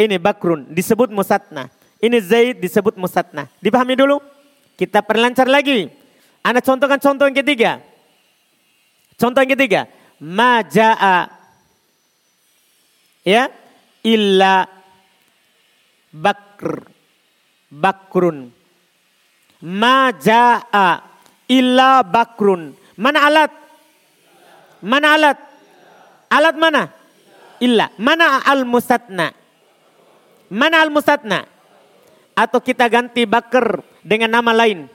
Ini bakrun disebut musatna. Ini Zaid disebut musatna. Dipahami dulu? Kita perlancar lagi. Anda contohkan contoh yang ketiga. Contoh yang ketiga. Maja'a. Ya. Illa bakr bakrun majaa illa bakrun. Mana alat? Mana alat? Alat mana? Illa. Mana al mustatna mana al mustatna atau kita ganti bakr dengan nama lain?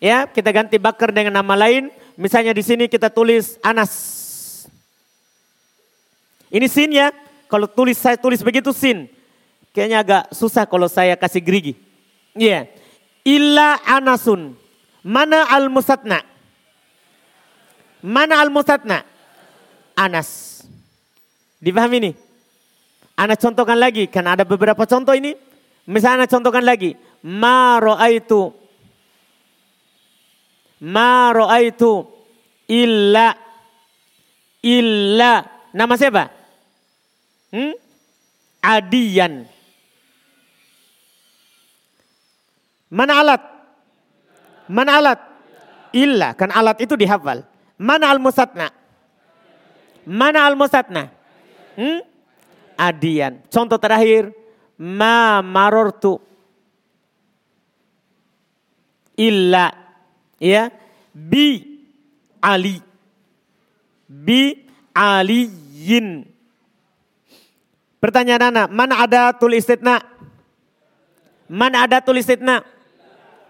Ya kita ganti bakr dengan nama lain. Misalnya di sini kita tulis Anas. Ini sin ya. Kalau tulis saya tulis begitu sin. Kayaknya agak susah kalau saya kasih gerigi. Iya. Yeah. Illa anasun. Mana al-musatna? Mana al-musatna? Anas. Dipahami ini? Anak contohkan lagi, kan ada beberapa contoh ini. Misalnya contohkan lagi. Ma ro'aitu. Ma ro'aitu. Illa. Illa. Nama siapa? Hmm? Adian. Mana alat? Mana alat? Illa, kan alat itu dihafal. Mana al-musatna? Mana al-musatna? Hmm? Adian. Contoh terakhir, ma marortu illa ya bi ali bi aliyin pertanyaan anak mana ada tulis mana ada tulis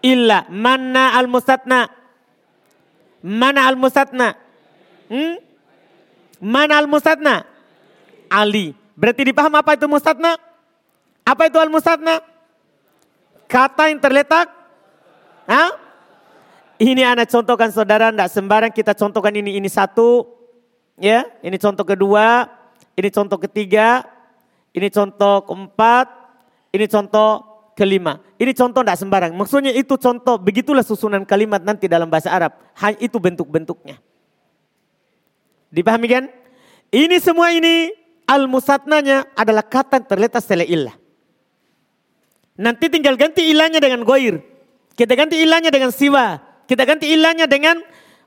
illa mana al mustatna mana al mustatna hmm? mana al mustatna ali. Berarti dipaham apa itu mustatna apa itu al mustatna kata yang terletak? Hah? ini anak contohkan saudara tidak sembarang kita contohkan ini. Ini satu ya. Ini contoh kedua ini contoh ketiga ini contoh keempat ini contoh kelima. Ini contoh tidak sembarang. Maksudnya itu contoh, begitulah susunan kalimat nanti dalam bahasa Arab. Hanya itu bentuk-bentuknya. Dipahami kan? Ini semua ini al-musatnanya adalah kata terletak setelah ilah. Nanti tinggal ganti ilahnya dengan goir. Kita ganti ilahnya dengan siwa. Kita ganti ilahnya dengan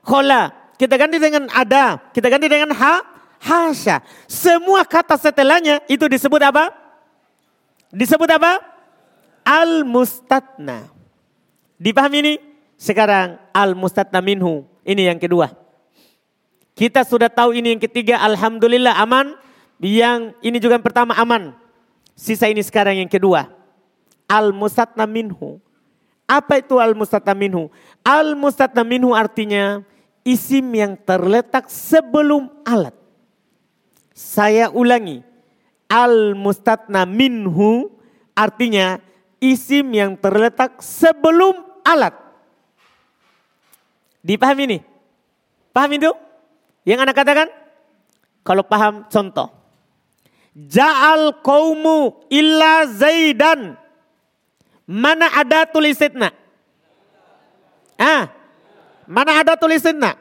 khola. Kita ganti dengan ada. Kita ganti dengan ha, hasya. Semua kata setelahnya itu disebut apa? Disebut apa? Al-mustatna. Dipahami ini? Sekarang al-mustatna minhu. Ini yang kedua. Kita sudah tahu ini yang ketiga. Alhamdulillah aman. Yang ini juga yang pertama aman. Sisa ini sekarang yang kedua. Al-mustatna minhu. Apa itu al-mustatna minhu? Al-mustatna minhu artinya isim yang terletak sebelum alat. Saya ulangi. Al-mustatna minhu artinya isim yang terletak sebelum alat. Dipahami ini? Paham itu? Yang anak katakan? Kalau paham contoh. Ja'al kaumu illa zaidan. Mana ada tulisitna? Ah, mana ada tulisitna?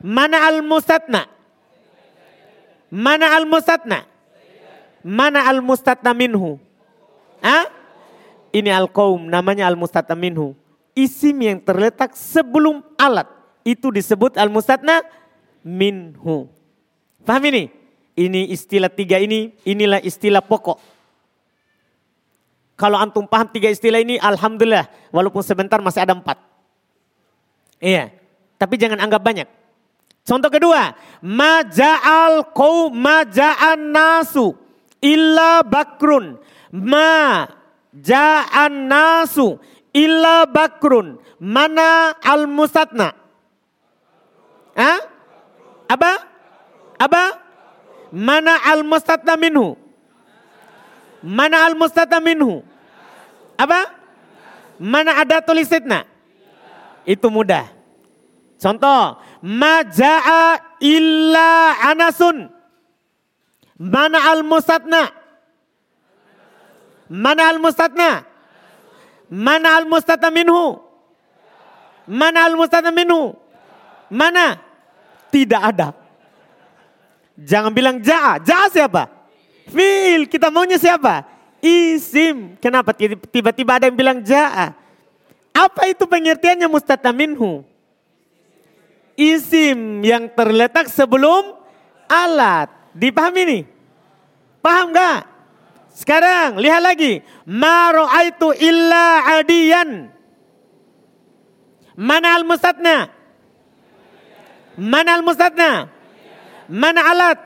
Mana al-mustatna? Mana al-mustatna? Mana al-mustatna minhu? Ah? Ini al-qaum, namanya al-mustatna minhu. Isim yang terletak sebelum alat. Itu disebut al-mustatna minhu. Paham ini? Ini istilah tiga ini, inilah istilah pokok. Kalau antum paham tiga istilah ini, Alhamdulillah. Walaupun sebentar masih ada empat. Iya, tapi jangan anggap banyak. Contoh kedua, maja'al kau maja'an nasu illa bakrun. Ma ja'an nasu illa bakrun. Mana al-musatna? Hah? Apa? Apa? Mana al-mustatna minhu? Mana al-mustatna minhu? Apa? Mana ada tulisitna? Itu mudah. Contoh, maja'a illa anasun. Mana al-mustatna? Mana al-mustatna? Mana al-mustatna minhu? Mana al-mustatna minhu? Mana? Tidak ada. Jangan bilang ja'a. Ja'a siapa? Fil. Kita maunya siapa? Isim. Kenapa tiba-tiba ada yang bilang ja'a? Apa itu pengertiannya mustatna minhu? Isim yang terletak sebelum alat. Dipahami nih? Paham gak? Sekarang lihat lagi. Ma ro'aitu illa adiyan. Mana al-mustatna? Mana al-mustatna? Mana alat?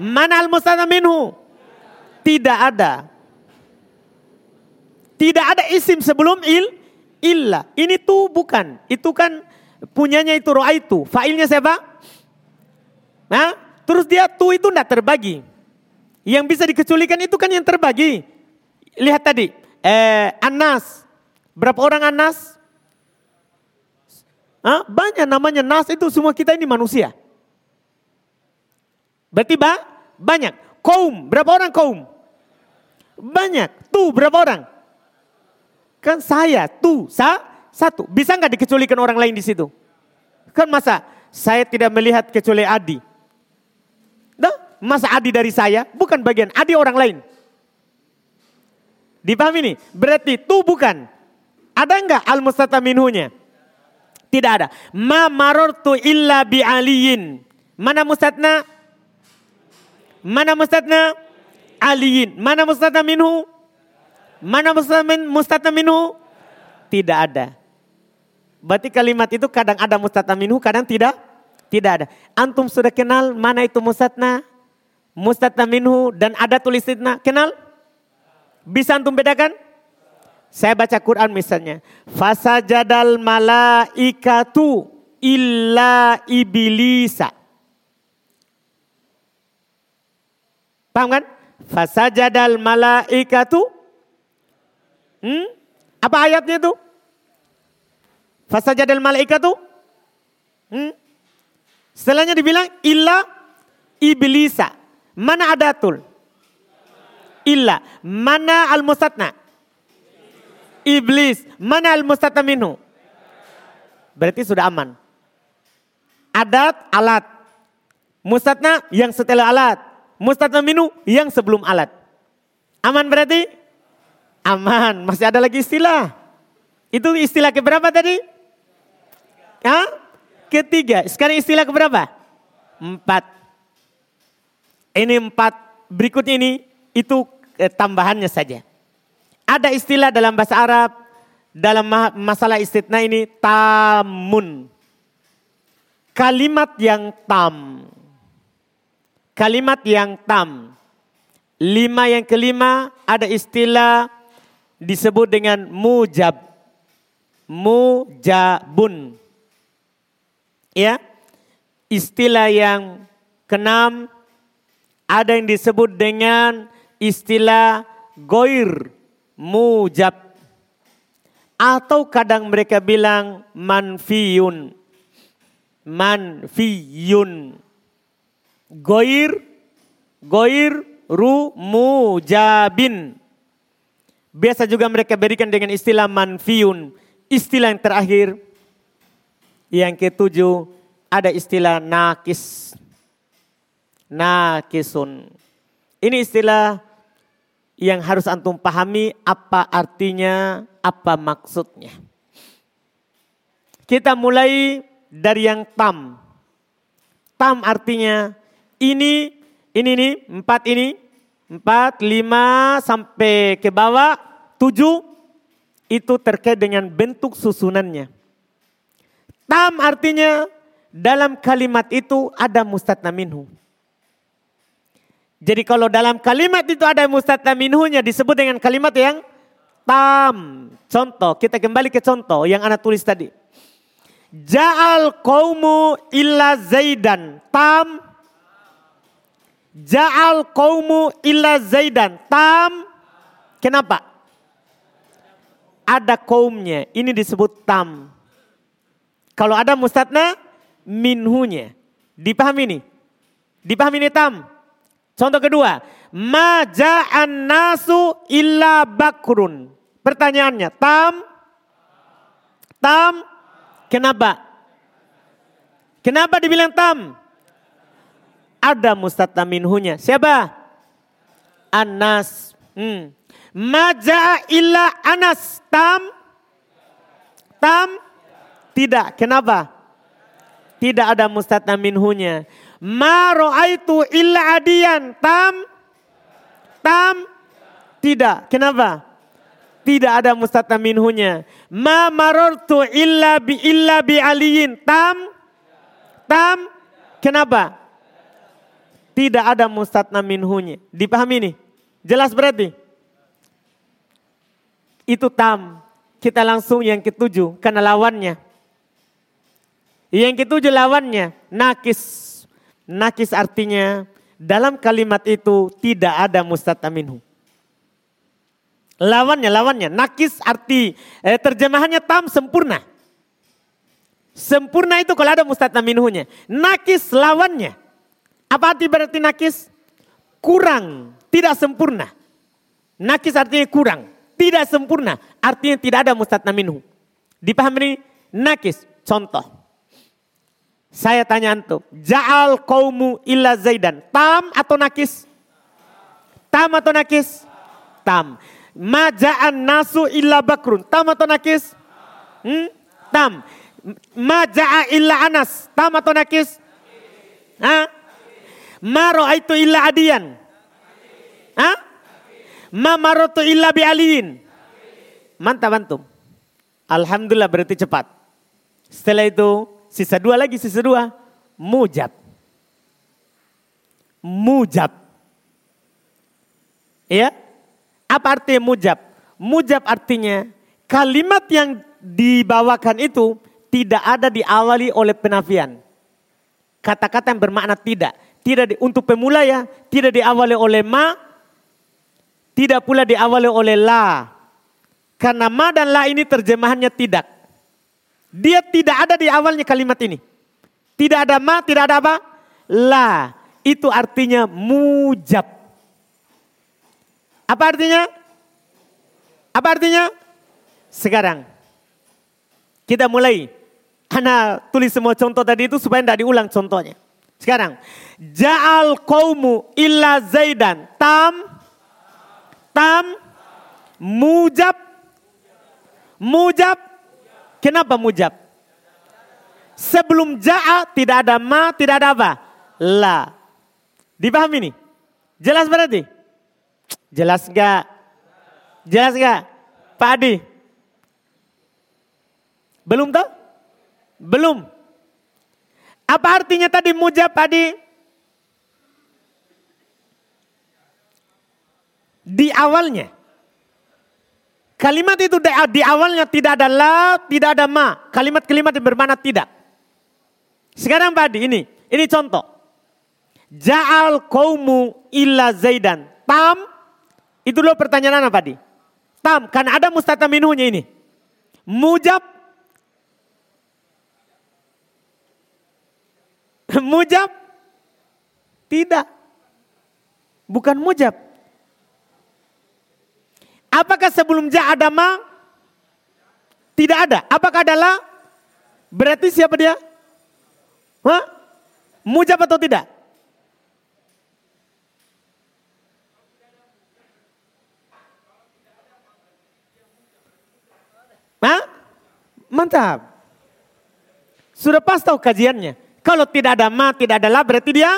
Mana al-mustatna minhu? Tidak ada. Tidak ada isim sebelum il, illa. Ini tuh bukan. Itu kan punyanya itu roa itu. Failnya siapa? Nah, terus dia tuh itu tidak terbagi. Yang bisa dikecualikan itu kan yang terbagi. Lihat tadi, eh, Anas. Berapa orang Anas? Hah? Banyak namanya nas itu semua kita ini manusia. Berarti ba? banyak. Kaum, berapa orang kaum? Banyak. Tuh berapa orang? Kan saya, tuh, sa, satu. Bisa nggak dikecualikan orang lain di situ? Kan masa saya tidak melihat kecuali Adi. Masa Adi dari saya? Bukan bagian, Adi orang lain. Dipahami nih? Berarti tuh bukan. Ada nggak al-mustata minhunya? Tidak ada. Ma marortu illa bi aliyin. Mana mustatna? Mana mustatna? Aliyin. Mana mustatna minhu? Mana mustatna minhu? Tidak ada. Berarti kalimat itu kadang ada mustatna minhu, kadang tidak? Tidak ada. Antum sudah kenal mana itu mustatna? Mustatna minhu dan ada tulisnya Kenal? Bisa antum bedakan? Saya baca Quran misalnya. Fasajadal malaikatu illa iblisa. Paham kan? Fasajadal malaikatu. Hmm? Apa ayatnya itu? Fasajadal malaikatu. Hmm? Setelahnya dibilang illa iblisa. Mana adatul? Illa. Mana al-mustatna? iblis. Mana al-mustata minhu? Berarti sudah aman. Adat, alat. Mustatna yang setelah alat. Mustatna minu yang sebelum alat. Aman berarti? Aman. Masih ada lagi istilah. Itu istilah keberapa tadi? Hah? Ketiga. Sekarang istilah keberapa? Empat. Ini empat. Berikut ini itu eh, tambahannya saja. Ada istilah dalam bahasa Arab dalam masalah istitna ini tamun. Kalimat yang tam. Kalimat yang tam. Lima yang kelima ada istilah disebut dengan mujab. Mujabun. Ya. Istilah yang keenam ada yang disebut dengan istilah goir mujab. Atau kadang mereka bilang manfiyun. Manfiyun. Goir, goir, ru, mujabin. Biasa juga mereka berikan dengan istilah manfiun. Istilah yang terakhir. Yang ketujuh ada istilah nakis. Nakisun. Ini istilah yang harus antum pahami apa artinya, apa maksudnya. Kita mulai dari yang tam. Tam artinya ini, ini nih, empat ini, empat, lima sampai ke bawah, tujuh, itu terkait dengan bentuk susunannya. Tam artinya dalam kalimat itu ada mustatna minhu. Jadi kalau dalam kalimat itu ada mustatna minhunya disebut dengan kalimat yang tam. Contoh, kita kembali ke contoh yang anak tulis tadi. Ja'al qawmu illa zaidan. Tam. Ja'al qawmu illa zaidan. Tam. Kenapa? Ada kaumnya. Ini disebut tam. Kalau ada mustatna minhunya. Dipahami ini? Dipahami ini tam? Contoh kedua. Maja'an nasu illa bakrun. Pertanyaannya, tam? Tam? Kenapa? Kenapa dibilang tam? Ada mustatna minhunya. Siapa? Anas. Hmm. Maja illa anas. Tam? Tam? Tidak. Kenapa? Tidak ada mustatna minhunya. Ma ro'aitu illa adian. Tam? Tam? Tidak. Kenapa? Tidak ada mustatna minhunya. Ma marortu illa bi illa bi aliyin. Tam? Tam? Kenapa? Tidak ada mustatna minhunya. Dipahami nih? Jelas berarti? Itu tam. Kita langsung yang ketujuh karena lawannya. Yang ketujuh lawannya nakis. Nakis artinya dalam kalimat itu tidak ada mustatna minhu. Lawannya, lawannya. Nakis arti eh, terjemahannya tam sempurna. Sempurna itu kalau ada mustatna minhunya. Nakis lawannya. Apa arti berarti nakis? Kurang, tidak sempurna. Nakis artinya kurang, tidak sempurna. Artinya tidak ada mustatna minhu. Dipahami ini? Nakis, contoh. Saya tanya antum, ja'al kaumu illa zaidan. Tam atau nakis? Tam atau nakis? Tam. Maja'an nasu illa bakrun. Tam atau nakis? Hmm? Tam. Maja'a illa anas. Tam atau nakis? Ha? Ma ro'aitu illa adiyan. Ha? Ma marotu illa bi aliyin. Mantap antum. Alhamdulillah berarti cepat. Setelah itu sisa dua lagi, sisa dua. Mujab. Mujab. Ya, apa artinya mujab? Mujab artinya kalimat yang dibawakan itu tidak ada diawali oleh penafian. Kata-kata yang bermakna tidak. Tidak di, untuk pemula ya, tidak diawali oleh ma, tidak pula diawali oleh la. Karena ma dan la ini terjemahannya tidak. Dia tidak ada di awalnya kalimat ini. Tidak ada ma, tidak ada apa? La. Itu artinya mujab. Apa artinya? Apa artinya? Sekarang kita mulai. Ana tulis semua contoh tadi itu supaya tidak diulang contohnya. Sekarang, ja'al qaumu illa zaidan. Tam, tam, mujab, mujab. Kenapa mujab? Sebelum ja'a tidak ada ma, tidak ada apa? La. Dipahami nih? Jelas berarti? Jelas gak? Jelas gak? Pak Adi? Belum tahu? Belum. Apa artinya tadi mujab Adi? Di awalnya. Kalimat itu di awalnya tidak ada la, tidak ada ma. Kalimat-kalimat yang bermakna tidak. Sekarang Pak Adi ini, ini contoh. Ja'al kaumu illa zaidan. Tam, itu loh pertanyaan apa Adi? Tam, kan ada mustata minuhnya ini. Mujab. Mujab. Tidak. Bukan mujab. Apakah sebelum ja ada ma? Tidak ada. Apakah adalah? Berarti siapa dia? Hah? Mujab atau tidak? Hah? Mantap. Sudah pas tahu kajiannya. Kalau tidak ada ma, tidak ada la, berarti dia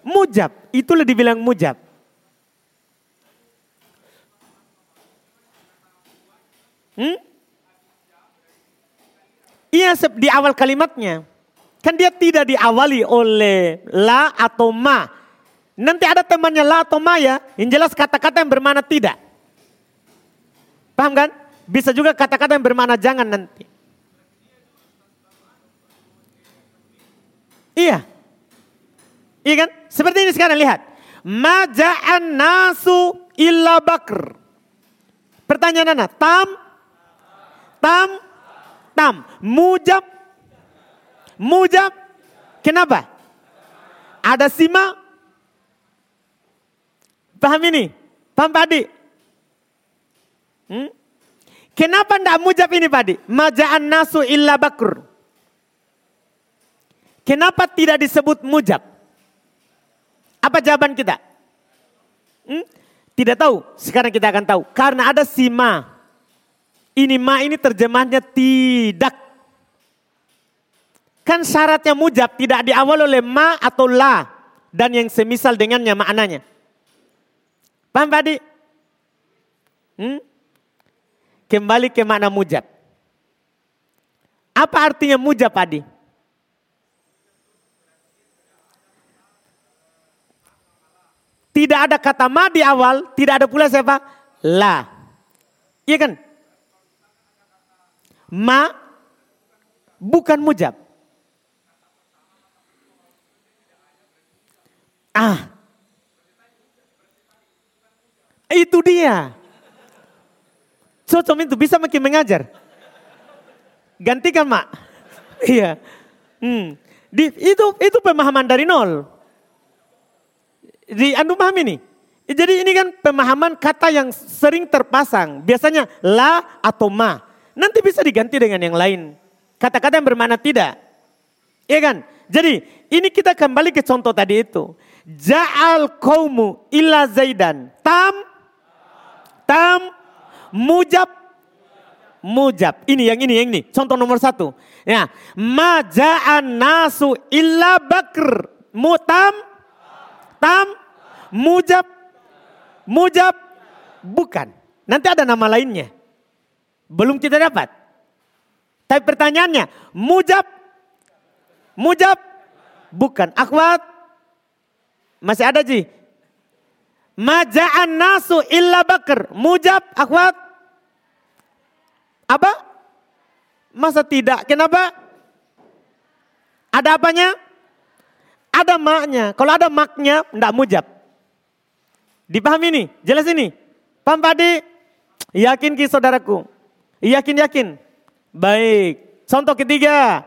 mujab. Itulah dibilang mujab. Hmm? Iya di awal kalimatnya. Kan dia tidak diawali oleh la atau ma. Nanti ada temannya la atau ma ya. Yang jelas kata-kata yang bermana tidak. Paham kan? Bisa juga kata-kata yang bermana jangan nanti. Iya. Iya kan? Seperti ini sekarang lihat. Maja'an nasu illa bakr. Pertanyaan anak, tam, tam, tam, mujab, Mujab. Kenapa? Ada sima. Paham ini? Paham Pak Adi? Hmm? Kenapa tidak mujab ini Pak Adi? Maja'an nasu illa bakur. Kenapa tidak disebut mujab? Apa jawaban kita? Hmm? Tidak tahu. Sekarang kita akan tahu. Karena ada sima. Ini ma ini terjemahnya tidak. Kan syaratnya mujab tidak diawal oleh ma atau la. Dan yang semisal dengannya maknanya. Paham Pak Hmm? Kembali ke makna mujab. Apa artinya mujab Adi? Tidak ada kata ma di awal, tidak ada pula siapa? La. Iya kan? Ma bukan mujab. Ah. Itu dia. Cocok itu bisa makin mengajar. Gantikan mak. iya. Hmm. Di, itu itu pemahaman dari nol. Di anu paham ini. Jadi ini kan pemahaman kata yang sering terpasang. Biasanya la atau ma. Nanti bisa diganti dengan yang lain. Kata-kata yang bermakna tidak. Iya kan? Jadi ini kita kembali ke contoh tadi itu. Ja'al kaumu illa zaidan. Tam. Tam. Mujab. Mujab. Ini yang ini, yang ini. Contoh nomor satu. Ya. Ma ja'an nasu illa bakr. Mutam. Tam. Mujab. Mujab. Bukan. Nanti ada nama lainnya. Belum kita dapat. Tapi pertanyaannya, mujab, mujab, bukan. Akhwat, masih ada Ji? Maja'an nasu illa bakar. Mujab, akhwat. Apa? Masa tidak? Kenapa? Ada apanya? Ada maknya. Kalau ada maknya, enggak mujab. Dipahami ini? Jelas ini? Paham Padi? Yakin ki saudaraku? Yakin-yakin? Baik. Contoh ketiga.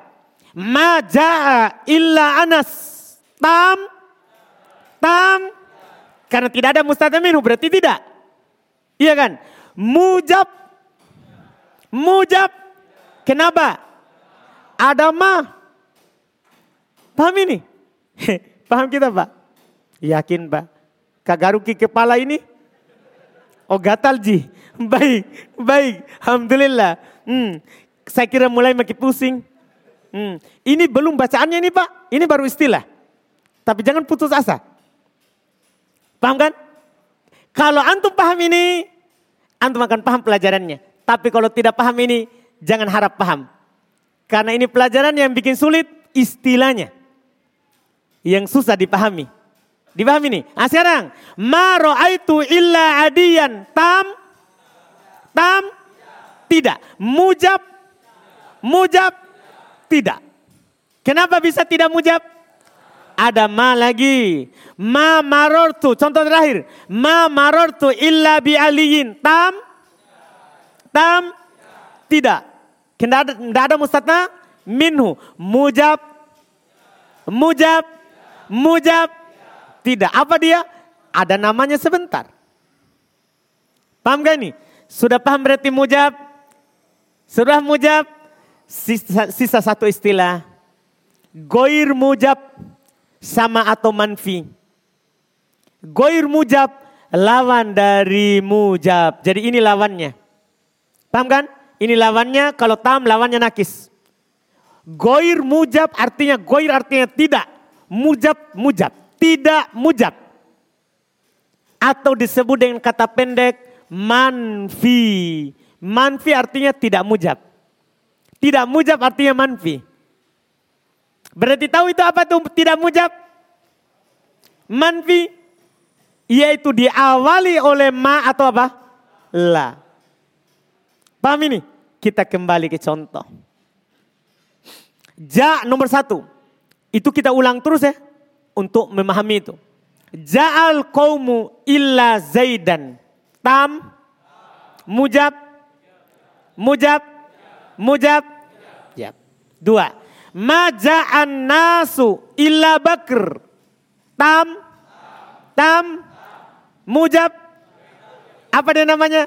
Maja'a illa anas. Tam tam karena tidak ada minhu berarti tidak. Iya kan? Mujab. Mujab. Kenapa? Ada ma. Paham ini? Paham kita Pak? Yakin Pak? Kagaruki kepala ini? Oh gatal ji. Baik, baik. Alhamdulillah. Hmm. Saya kira mulai makin pusing. Hmm. Ini belum bacaannya ini Pak. Ini baru istilah. Tapi jangan putus asa. Paham kan? Kalau antum paham ini, antum akan paham pelajarannya. Tapi kalau tidak paham ini, jangan harap paham. Karena ini pelajaran yang bikin sulit istilahnya. Yang susah dipahami. Dipahami nih. Nah sekarang. Ma ro'aitu illa adiyan. Tam. Tam. Tidak. Mujab. Mujab. Tidak. Kenapa bisa tidak mujab? Ada ma lagi. Ma marortu. Contoh terakhir. Ma marortu illa bi aliyin. Tam. Tam. Tidak. Tidak ada, ada mustatna. Minhu. Mujab. Mujab. Mujab. Tidak. Apa dia? Ada namanya sebentar. Paham gak ini? Sudah paham berarti mujab? Sudah mujab? Sisa, sisa satu istilah. Goir mujab sama atau manfi. Goir mujab lawan dari mujab. Jadi ini lawannya. Paham kan? Ini lawannya kalau tam lawannya nakis. Goir mujab artinya goir artinya tidak. Mujab mujab. Tidak mujab. Atau disebut dengan kata pendek manfi. Manfi artinya tidak mujab. Tidak mujab artinya manfi. Berarti tahu itu apa tuh tidak mujab? Manfi. Yaitu diawali oleh ma atau apa? La. Paham ini? Kita kembali ke contoh. Ja nomor satu. Itu kita ulang terus ya untuk memahami itu. Ja'al qawmu illa zaidan. Tam. Mujab. Mujab. Mujab. Ya. Dua. Maja'an nasu illa bakr. Tam. Tam. Mujab. Apa dia namanya?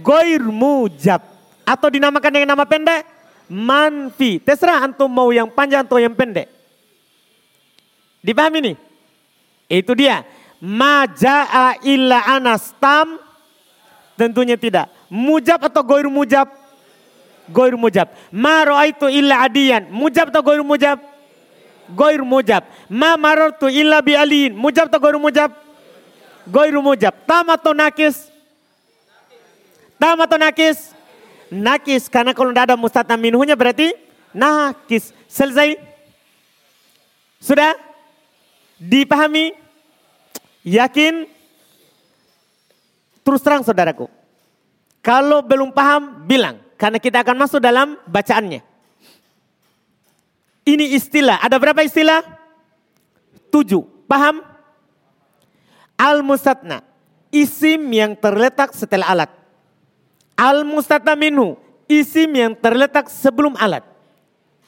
Goir mujab. Atau dinamakan dengan nama pendek? Manfi. Terserah antum mau yang panjang atau yang pendek. Dipahami nih? Itu dia. Maja'a illa anas tam. Tentunya tidak. Mujab atau goir mujab? Goir mujab. Ma ro'aitu illa adiyan. Mujab atau goir mujab? Goir mujab. Ma marartu illa bi aliin. Mujab atau goir mujab? Goir mujab. Tam atau nakis? Tam atau nakis? Nakis. Karena kalau tidak ada mustatna minhunya berarti nakis. Selesai? Sudah? Dipahami? Yakin? Terus terang saudaraku. Kalau belum paham, bilang. Karena kita akan masuk dalam bacaannya. Ini istilah. Ada berapa istilah? Tujuh. Paham? Al-mustatna. Isim yang terletak setelah alat. Al-mustatna minhu. Isim yang terletak sebelum alat.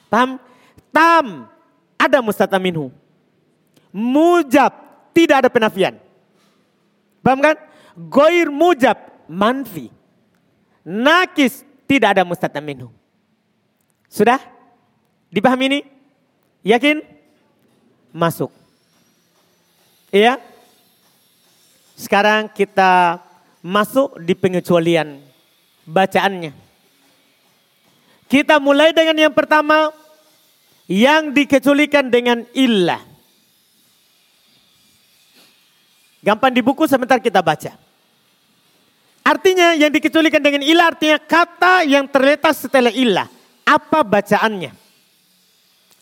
Paham? Tam. Ada mustatna minhu. Mujab, tidak ada penafian. Paham kan? Goir mujab, manfi. Nakis, tidak ada mustatna minhu. Sudah? Dipahami ini? Yakin? Masuk. Iya? Sekarang kita masuk di pengecualian bacaannya. Kita mulai dengan yang pertama yang dikecualikan dengan illah. Gampang di buku sebentar kita baca. Artinya yang dikecualikan dengan ilah artinya kata yang terletak setelah ilah. Apa bacaannya?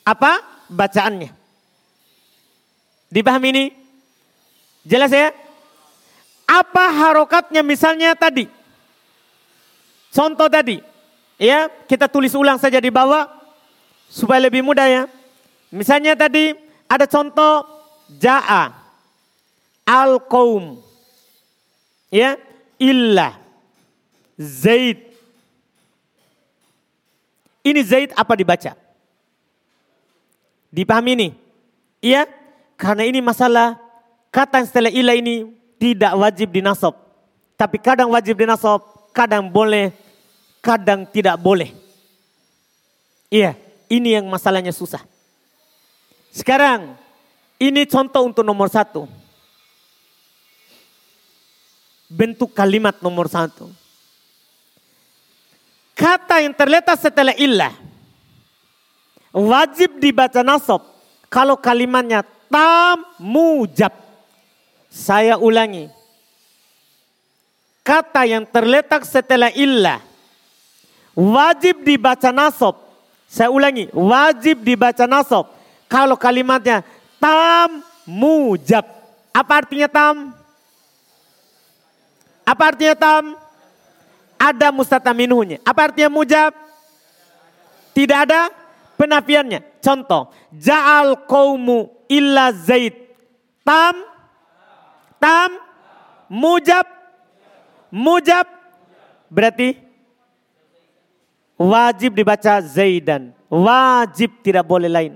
Apa bacaannya? Dipahami ini? Jelas ya? Apa harokatnya misalnya tadi? Contoh tadi. Ya, kita tulis ulang saja di bawah supaya lebih mudah ya. Misalnya tadi ada contoh ja'a al qaum ya? Illa. Zaid. Ini zaid apa dibaca? Dipahami ini? Iya? Karena ini masalah kata yang setelah illa ini tidak wajib dinasab tapi kadang wajib dinasab kadang boleh kadang tidak boleh. Iya ini yang masalahnya susah. Sekarang Ini contoh untuk nomor satu. Bentuk kalimat nomor satu. Kata yang terletak setelah illah. Wajib dibaca nasab. Kalau kalimatnya tam mujab. Saya ulangi. Kata yang terletak setelah illah. Wajib dibaca nasab. Saya ulangi. Wajib dibaca nasab. Kalau kalimatnya tam mujab. Apa artinya tam? Apa artinya tam? ada mustataminhunya. Apa artinya mujab? Tidak ada penafiannya. Contoh, ja'al qawmu illa zaid. Tam, tam, mujab, mujab. Berarti wajib dibaca zaidan. Wajib tidak boleh lain.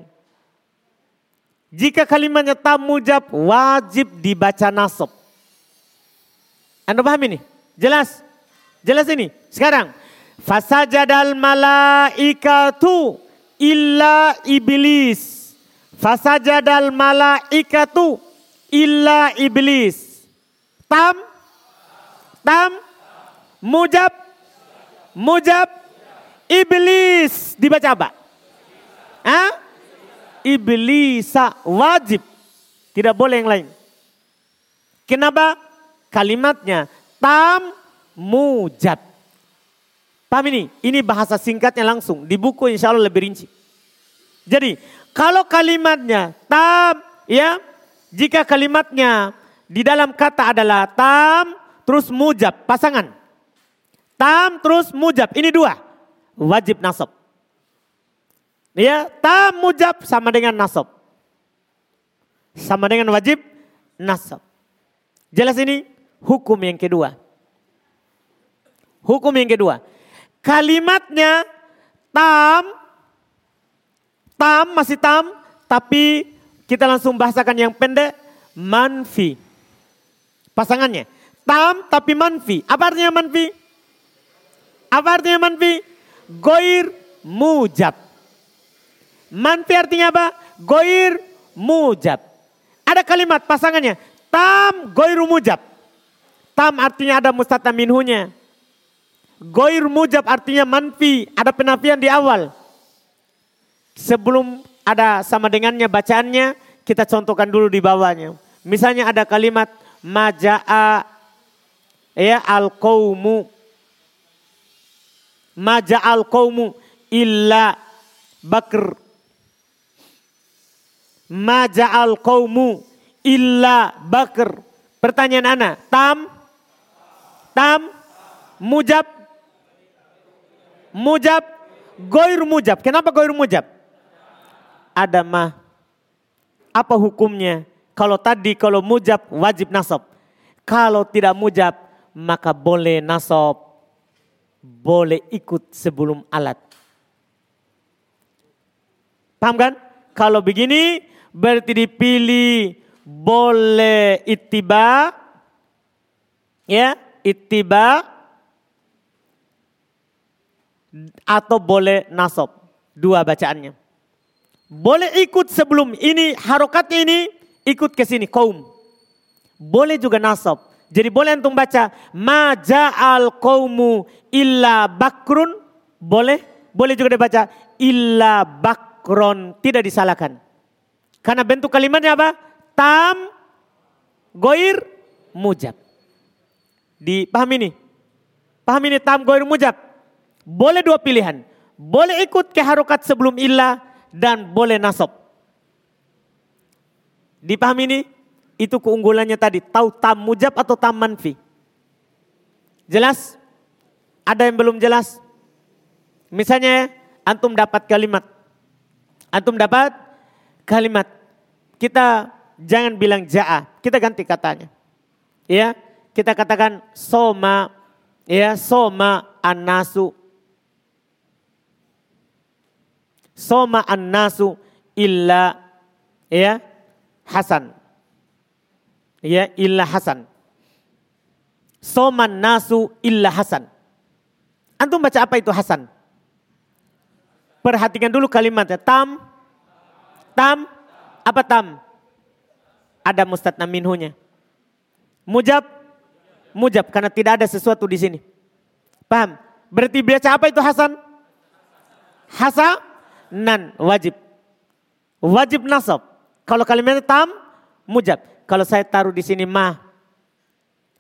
Jika kalimatnya tam mujab, wajib dibaca nasab. Anda paham ini? Jelas? Jelas ini. Sekarang. Fasajadal malaikatu illa iblis. Fasajadal malaikatu illa iblis. Tam. Tam. Mujab. Mujab. Iblis. Dibaca apa? Hah? Iblisa wajib. Tidak boleh yang lain. Kenapa? Kalimatnya tam mujad. Paham ini? Ini bahasa singkatnya langsung. Di buku insya Allah lebih rinci. Jadi kalau kalimatnya tam, ya, jika kalimatnya di dalam kata adalah tam, terus mujab, pasangan. Tam terus mujab, ini dua. Wajib nasab. Ya, tam mujab sama dengan nasab. Sama dengan wajib nasab. Jelas ini hukum yang kedua. Hukum yang kedua. Kalimatnya tam, tam masih tam, tapi kita langsung bahasakan yang pendek, manfi. Pasangannya, tam tapi manfi. Apa artinya manfi? Apa artinya manfi? Goir mujab. Manfi artinya apa? Goir mujab. Ada kalimat pasangannya, tam goir mujab. Tam artinya ada mustata minhunya. Goir mujab artinya manfi, ada penafian di awal. Sebelum ada sama dengannya bacaannya, kita contohkan dulu di bawahnya. Misalnya ada kalimat maja'a ya al qaumu maja'al qaumu illa bakr maja'al qaumu illa bakr pertanyaan ana tam tam mujab Mujab, goir mujab. Kenapa goir mujab? Ada mah. Apa hukumnya? Kalau tadi kalau mujab wajib nasab. Kalau tidak mujab maka boleh nasab. Boleh ikut sebelum alat. Paham kan? Kalau begini berarti dipilih boleh ittiba. Ya, ittiba atau boleh nasab. Dua bacaannya. Boleh ikut sebelum ini harokatnya ini ikut ke sini kaum. Boleh juga nasab. Jadi boleh antum baca maja'al qaumu illa bakrun boleh boleh juga dibaca illa bakron tidak disalahkan. Karena bentuk kalimatnya apa? Tam goir mujab. Dipahami ini? Pahami ini tam goir mujab? Boleh dua pilihan. Boleh ikut ke harokat sebelum ilah dan boleh nasab. Dipahami ini? Itu keunggulannya tadi. Tahu tam mujab atau tam manfi. Jelas? Ada yang belum jelas? Misalnya antum dapat kalimat. Antum dapat kalimat. Kita jangan bilang ja'a. Kita ganti katanya. Ya, kita katakan soma ya soma anasu soma an-nasu illa ya Hasan. Ya, illa Hasan. Soma nasu illa Hasan. Antum baca apa itu Hasan? Perhatikan dulu kalimatnya. Tam, tam, apa tam? ada mustadna minhunya. Mujab, mujab karena tidak ada sesuatu di sini. Paham? Berarti baca apa itu Hasan? Hasanan wajib. Wajib nasab. Kalau kalimatnya tam, mujab. Kalau saya taruh di sini ma.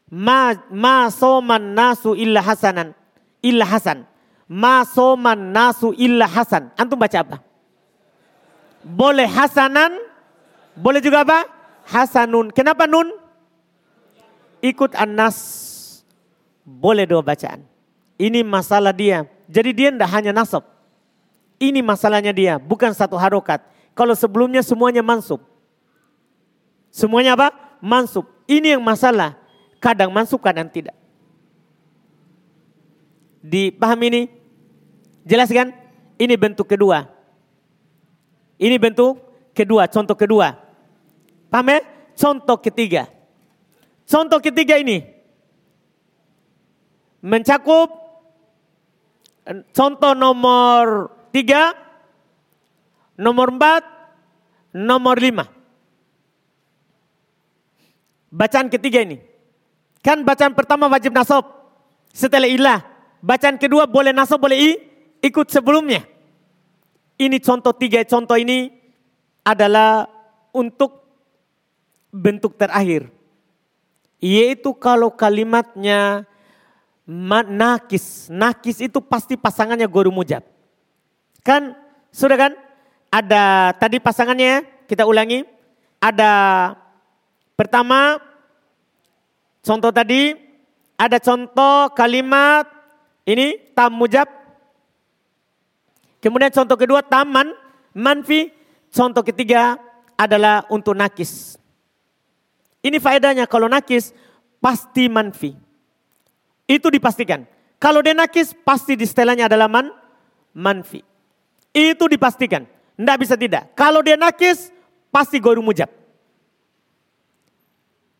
Ma, ma soman nasu illa hasanan. Illa hasan. Ma soman nasu illa hasan. Antum baca apa? Boleh hasanan. Boleh juga apa? Hasanun. Kenapa nun? Ikut anas. Boleh dua bacaan. Ini masalah dia. Jadi dia tidak hanya nasab. Ini masalahnya dia. Bukan satu harokat. Kalau sebelumnya semuanya mansub. Semuanya apa? Mansub. Ini yang masalah. Kadang mansub, kadang tidak. Dipahami ini? Jelaskan? Ini bentuk kedua. Ini bentuk kedua, contoh kedua. Paham ya? Contoh ketiga. Contoh ketiga ini. Mencakup contoh nomor tiga, nomor empat, nomor lima. Bacaan ketiga ini. Kan bacaan pertama wajib nasab. Setelah ilah. Bacaan kedua boleh nasab, boleh i, ikut sebelumnya. Ini contoh tiga contoh ini adalah untuk bentuk terakhir. Yaitu kalau kalimatnya nakis. Nakis itu pasti pasangannya guru mujab. Kan sudah kan? Ada tadi pasangannya kita ulangi. Ada Pertama, contoh tadi ada contoh kalimat ini tam mujab. Kemudian contoh kedua taman manfi. Contoh ketiga adalah untuk nakis. Ini faedahnya kalau nakis pasti manfi. Itu dipastikan. Kalau dia nakis pasti di setelahnya adalah man, manfi. Itu dipastikan. Tidak bisa tidak. Kalau dia nakis pasti goru mujab.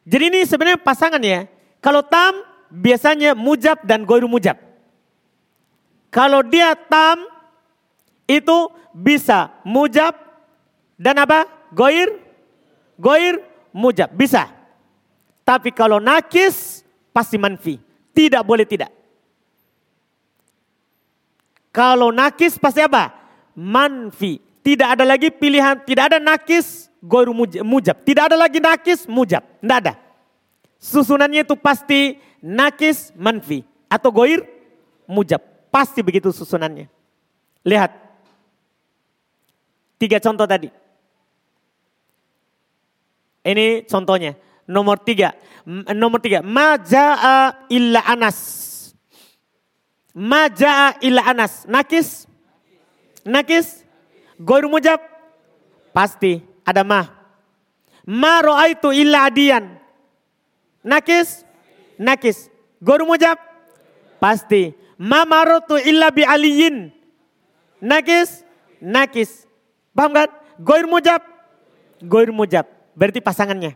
Jadi ini sebenarnya pasangan ya. Kalau tam biasanya mujab dan goiru mujab. Kalau dia tam itu bisa mujab dan apa? Goir, goir, mujab. Bisa. Tapi kalau nakis pasti manfi. Tidak boleh tidak. Kalau nakis pasti apa? Manfi. Tidak ada lagi pilihan, tidak ada nakis goru mujab. Tidak ada lagi nakis mujab. Tidak ada. Susunannya itu pasti nakis manfi. Atau goir mujab. Pasti begitu susunannya. Lihat. Tiga contoh tadi. Ini contohnya. Nomor tiga. Nomor tiga. Maja'a illa anas. Maja'a illa anas. Nakis? Nakis? Goir mujab? Pasti ada ma. Ma ro'aitu illa adian. Nakis? Nakis. Guru mujab? Pasti. Ma marotu illa bi aliyin. Nakis? Nakis. Paham kan? Goir mujab? Goir mujab. Berarti pasangannya.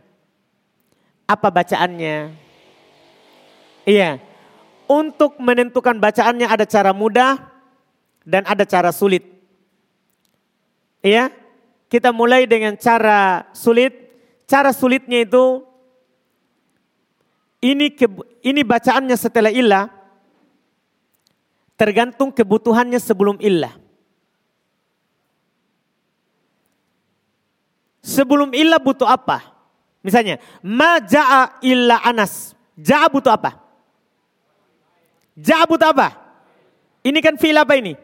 Apa bacaannya? Iya. Untuk menentukan bacaannya ada cara mudah dan ada cara sulit. Iya. Kita mulai dengan cara sulit. Cara sulitnya itu ini ke, ini bacaannya setelah ilah tergantung kebutuhannya sebelum ilah. Sebelum ilah butuh apa? Misalnya, ma ja'a illa anas. Ja'a butuh apa? Ja'a butuh apa? Ini kan fi'il apa ini?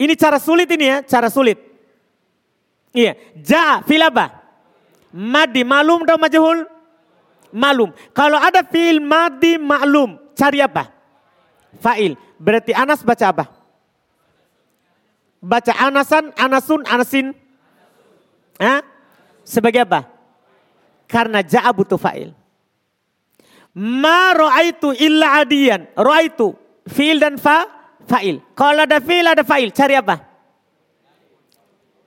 Ini cara sulit ini ya, cara sulit. Iya, ja fil apa? Madi malum atau majhul? Malum. Kalau ada fil madi maklum, cari apa? Fa'il. Berarti Anas baca apa? Baca Anasan, Anasun, Anasin. Hah? Sebagai apa? Karena ja'a butuh fa'il. Ma ro'aitu illa adiyan. Ro'aitu. Fi'il dan fa, fa'il. Kalau ada fi'il ada fa'il. Cari apa?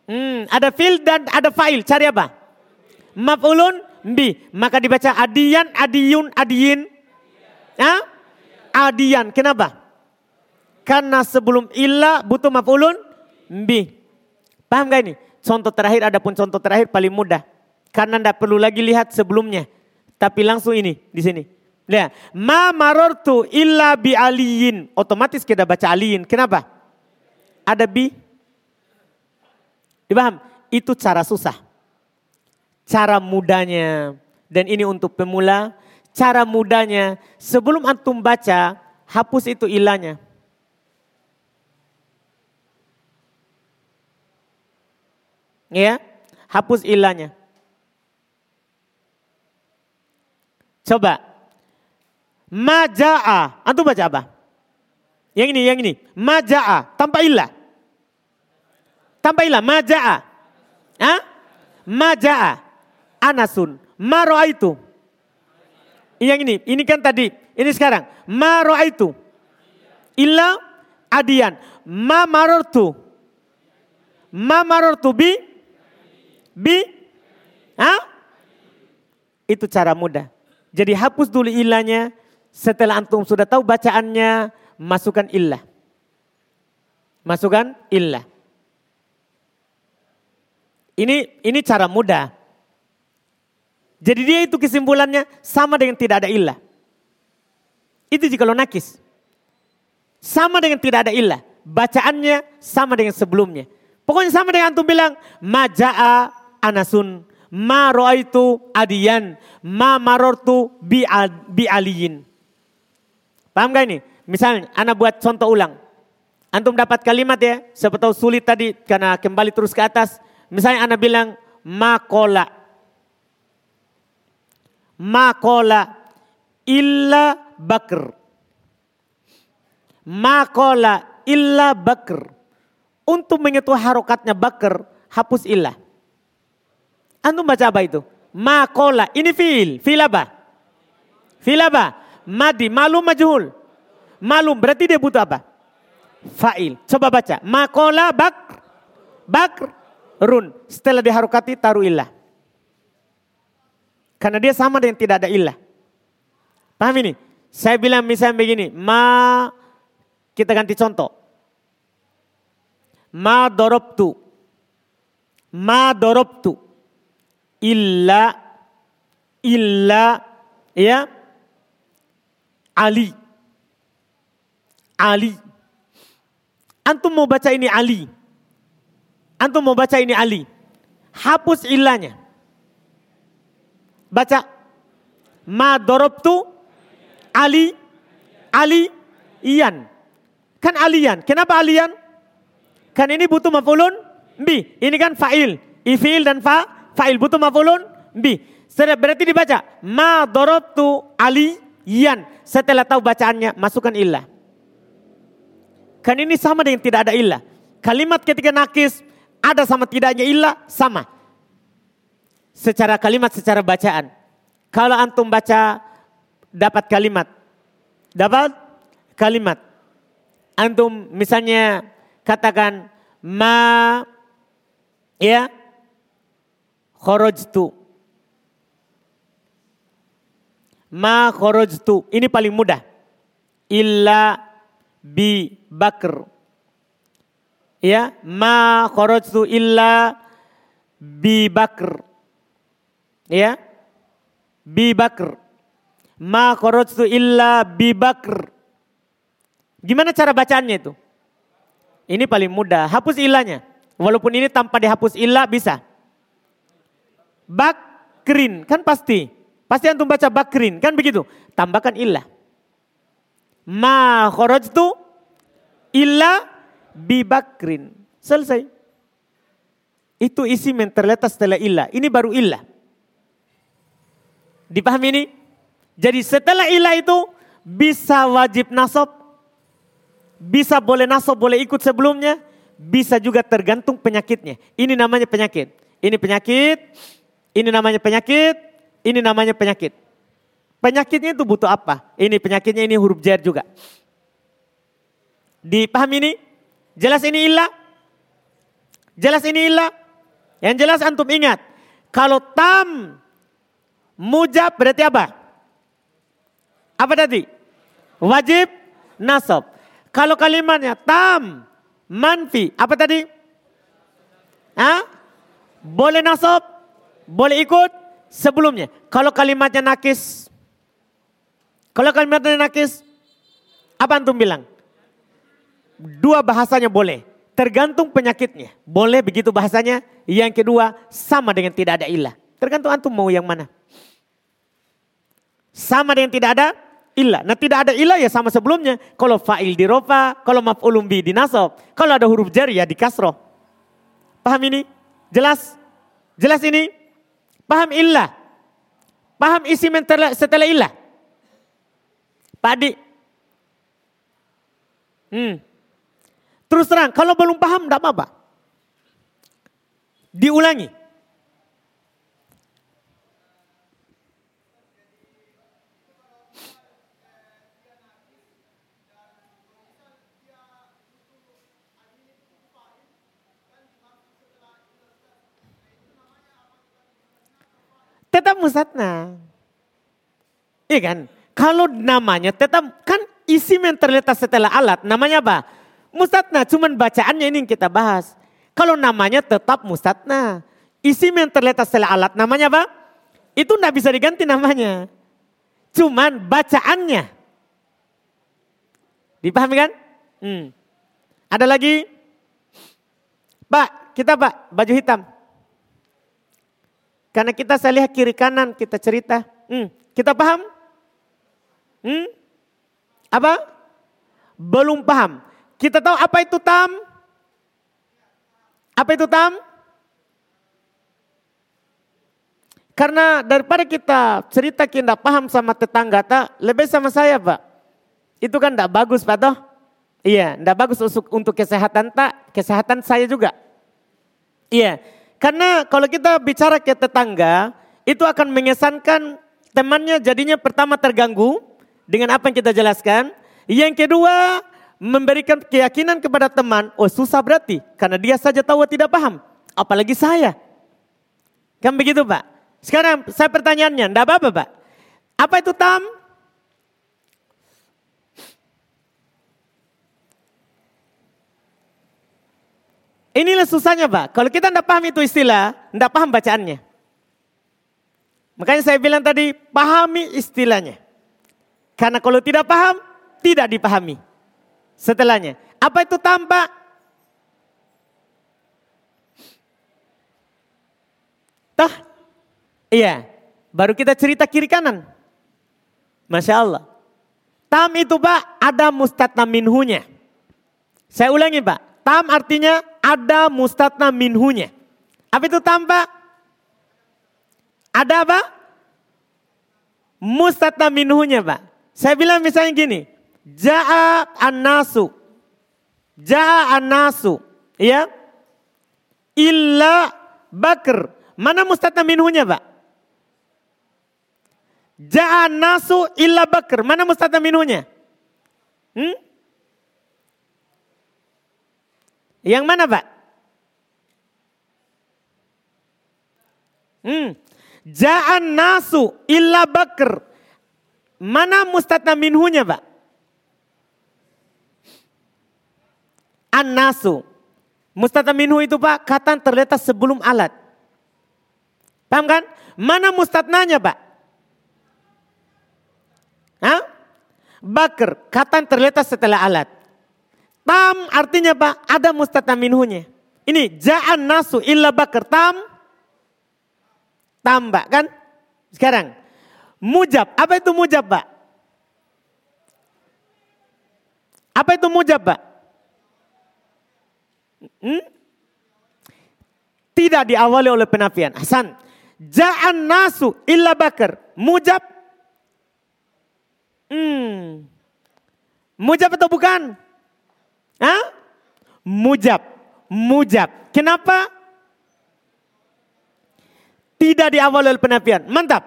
Hmm, ada fil dan ada fa'il. Cari apa? Maf'ulun bi. Maka dibaca adiyan, adiyun, adiyin. Ya? Adiyan. Kenapa? Karena sebelum illa butuh maf'ulun bi. Paham gak ini? Contoh terakhir, ada pun contoh terakhir paling mudah. Karena tidak perlu lagi lihat sebelumnya. Tapi langsung ini, di sini. Ya, ma marortu illa bi aliyin. Otomatis kita baca aliyin. Kenapa? Ada bi. Dipaham? Itu cara susah. Cara mudahnya. Dan ini untuk pemula. Cara mudahnya. Sebelum antum baca, hapus itu ilahnya. Ya, hapus ilahnya. Coba. Maja'a. Antum baca apa? Yang ini, yang ini. Maja'a. Tanpa ilah. Tanpa ilah. Maja'a. Hah? Maja'a. Anasun. Maro'a itu. Yang ini. Ini kan tadi. Ini sekarang. Maro'a itu. Illa adian. Ma marortu. Ma marortu bi. Bi. Hah? Itu cara mudah. Jadi hapus dulu ilahnya, setelah antum sudah tahu bacaannya, masukkan illah. Masukkan illah. Ini ini cara mudah. Jadi dia itu kesimpulannya sama dengan tidak ada illah. Itu jika lo nakis. Sama dengan tidak ada illah. Bacaannya sama dengan sebelumnya. Pokoknya sama dengan antum bilang maja'a anasun ma roaitu adiyan, ma marortu bi, bi aliyin. Paham gak ini? Misalnya, anak buat contoh ulang. Antum dapat kalimat ya, siapa tahu sulit tadi karena kembali terus ke atas. Misalnya anak bilang makola. Makola illa bakr. Makola illa bakr. Untuk mengetahui harokatnya bakr, hapus illah. Antum baca apa itu? Makola. Ini fil. Fil apa? Fil apa? Madi. Malum majhul. Malum. Berarti dia butuh apa? Fa'il. Coba baca. Makola bak. Bak. Run. Setelah diharukati taruh ilah. Karena dia sama dengan tidak ada ilah. Paham ini? Saya bilang misalnya begini. Ma. Kita ganti contoh. Ma dorobtu. Ma dorobtu illa illa ya Ali. Ali. Antum mau baca ini Ali. Antum mau baca ini Ali. Hapus illanya. Baca. Ma dorobtu Ali. Ali. Iyan. Kan alian. Kenapa alian? Kan ini butuh mafulun bi. Ini kan fa'il. Ifil dan fa fa'il butuh maf'ulun bi. Berarti dibaca ma darabtu yan. Setelah tahu bacaannya masukkan illah. Kan ini sama dengan tidak ada illah. Kalimat ketika nakis ada sama tidaknya illah sama. Secara kalimat, secara bacaan. Kalau antum baca dapat kalimat. Dapat kalimat. Antum misalnya katakan ma ya kharajtu. Ma kharajtu. Ini paling mudah. Illa bi bakr. Ya, ma kharajtu illa bi bakr. Ya. Bi bakr. Ma kharajtu illa bi bakr. Gimana cara bacaannya itu? Ini paling mudah. Hapus ilahnya. Walaupun ini tanpa dihapus ilah bisa. Bakrin, kan pasti. Pasti antum baca bakrin, kan begitu. Tambahkan illah. Ma kharajtu illa bi bakrin. Selesai. Itu isi yang terletak setelah illah. Ini baru illah. Dipahami ini? Jadi setelah illah itu bisa wajib nasab. Bisa boleh nasab, boleh ikut sebelumnya. Bisa juga tergantung penyakitnya. Ini namanya penyakit. Ini penyakit, ini namanya penyakit, ini namanya penyakit. Penyakitnya itu butuh apa? Ini penyakitnya ini huruf jar juga. Dipahami ini? Jelas ini ilah? Jelas ini ilah? Yang jelas antum ingat. Kalau tam mujab berarti apa? Apa tadi? Wajib nasab. Kalau kalimatnya tam manfi, apa tadi? Hah? Boleh nasab? Boleh ikut sebelumnya. Kalau kalimatnya nakis, kalau kalimatnya nakis, apa antum bilang? Dua bahasanya boleh. Tergantung penyakitnya. Boleh begitu bahasanya. Yang kedua, sama dengan tidak ada ilah. Tergantung antum mau yang mana. Sama dengan tidak ada ilah. Nah tidak ada ilah ya sama sebelumnya. Kalau fa'il di rofa, kalau maf'ulum bi di nasob. Kalau ada huruf jari ya di kasroh. Paham ini? Jelas? Jelas ini? Paham ilah? Paham isi setelah ilah? Pak Adi? Hmm. Terus terang, kalau belum paham tidak apa-apa. Diulangi. Tetap musatna. Iya kan? Kalau namanya tetap kan isi yang terletak setelah alat namanya apa? Musatna, cuman bacaannya ini yang kita bahas. Kalau namanya tetap musatna. Isi yang terletak setelah alat namanya apa? Itu tidak bisa diganti namanya. Cuman bacaannya. Dipahami kan? Hmm. Ada lagi? Pak, kita pak, baju hitam. Karena kita saya lihat kiri kanan kita cerita. Hmm, kita paham? Hmm? Apa? Belum paham. Kita tahu apa itu tam? Apa itu tam? Karena daripada kita cerita kita paham sama tetangga, tak, lebih sama saya pak. Itu kan tidak bagus pak toh? Iya, tidak bagus untuk kesehatan tak, kesehatan saya juga. Iya, karena kalau kita bicara ke tetangga, itu akan mengesankan temannya jadinya pertama terganggu dengan apa yang kita jelaskan. Yang kedua, memberikan keyakinan kepada teman, oh susah berarti karena dia saja tahu tidak paham, apalagi saya. Kan begitu Pak? Sekarang saya pertanyaannya, enggak apa-apa Pak. Apa itu tam? Inilah susahnya Pak. Kalau kita tidak paham itu istilah, tidak paham bacaannya. Makanya saya bilang tadi, pahami istilahnya. Karena kalau tidak paham, tidak dipahami. Setelahnya, apa itu tampak? Tah? Iya, baru kita cerita kiri kanan. Masya Allah. Tam itu Pak, ada mustatna minhunya. Saya ulangi Pak, tam artinya ada mustatna minhunya. Apa itu tanpa? Ada apa? Mustatna minhunya Pak. Saya bilang misalnya gini. Ja'a an-nasu. Ja'a an-nasu. Ya. Illa bakr. Mana mustatna minhunya Pak? Ja'a nasu illa bakr. Mana mustatna minhunya? Hmm? Yang mana Pak? Hmm. Ja'an nasu illa bakr. Mana mustatna minhunya Pak? An-nasu. Mustatna minhu itu Pak, kata terletak sebelum alat. Paham kan? Mana mustatnanya Pak? Hah? Bakr, kata terletak setelah alat. Tam artinya apa? Ada mustatna minhunya. Ini ja'an nasu illa bakar tam. Tambah kan? Sekarang. Mujab. Apa itu mujab pak? Apa itu mujab pak? Hmm? Tidak diawali oleh penafian. Hasan. Ja'an nasu illa bakar. Mujab. Hmm. Mujab atau bukan? Hah? Mujab. Mujab. Kenapa? Tidak diawal oleh penafian. Mantap.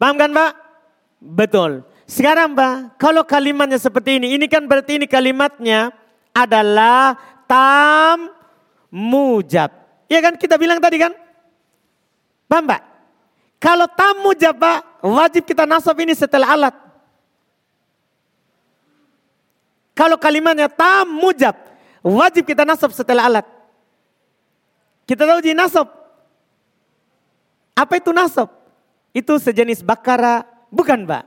Paham kan Pak? Betul. Sekarang Pak, kalau kalimatnya seperti ini, ini kan berarti ini kalimatnya adalah tam mujab. Iya kan kita bilang tadi kan? Paham Pak? Kalau tam mujab Pak, wajib kita nasab ini setelah alat. Kalau kalimatnya tam mujab, wajib kita nasab setelah alat. Kita tahu di nasab. Apa itu nasab? Itu sejenis bakara, bukan Pak?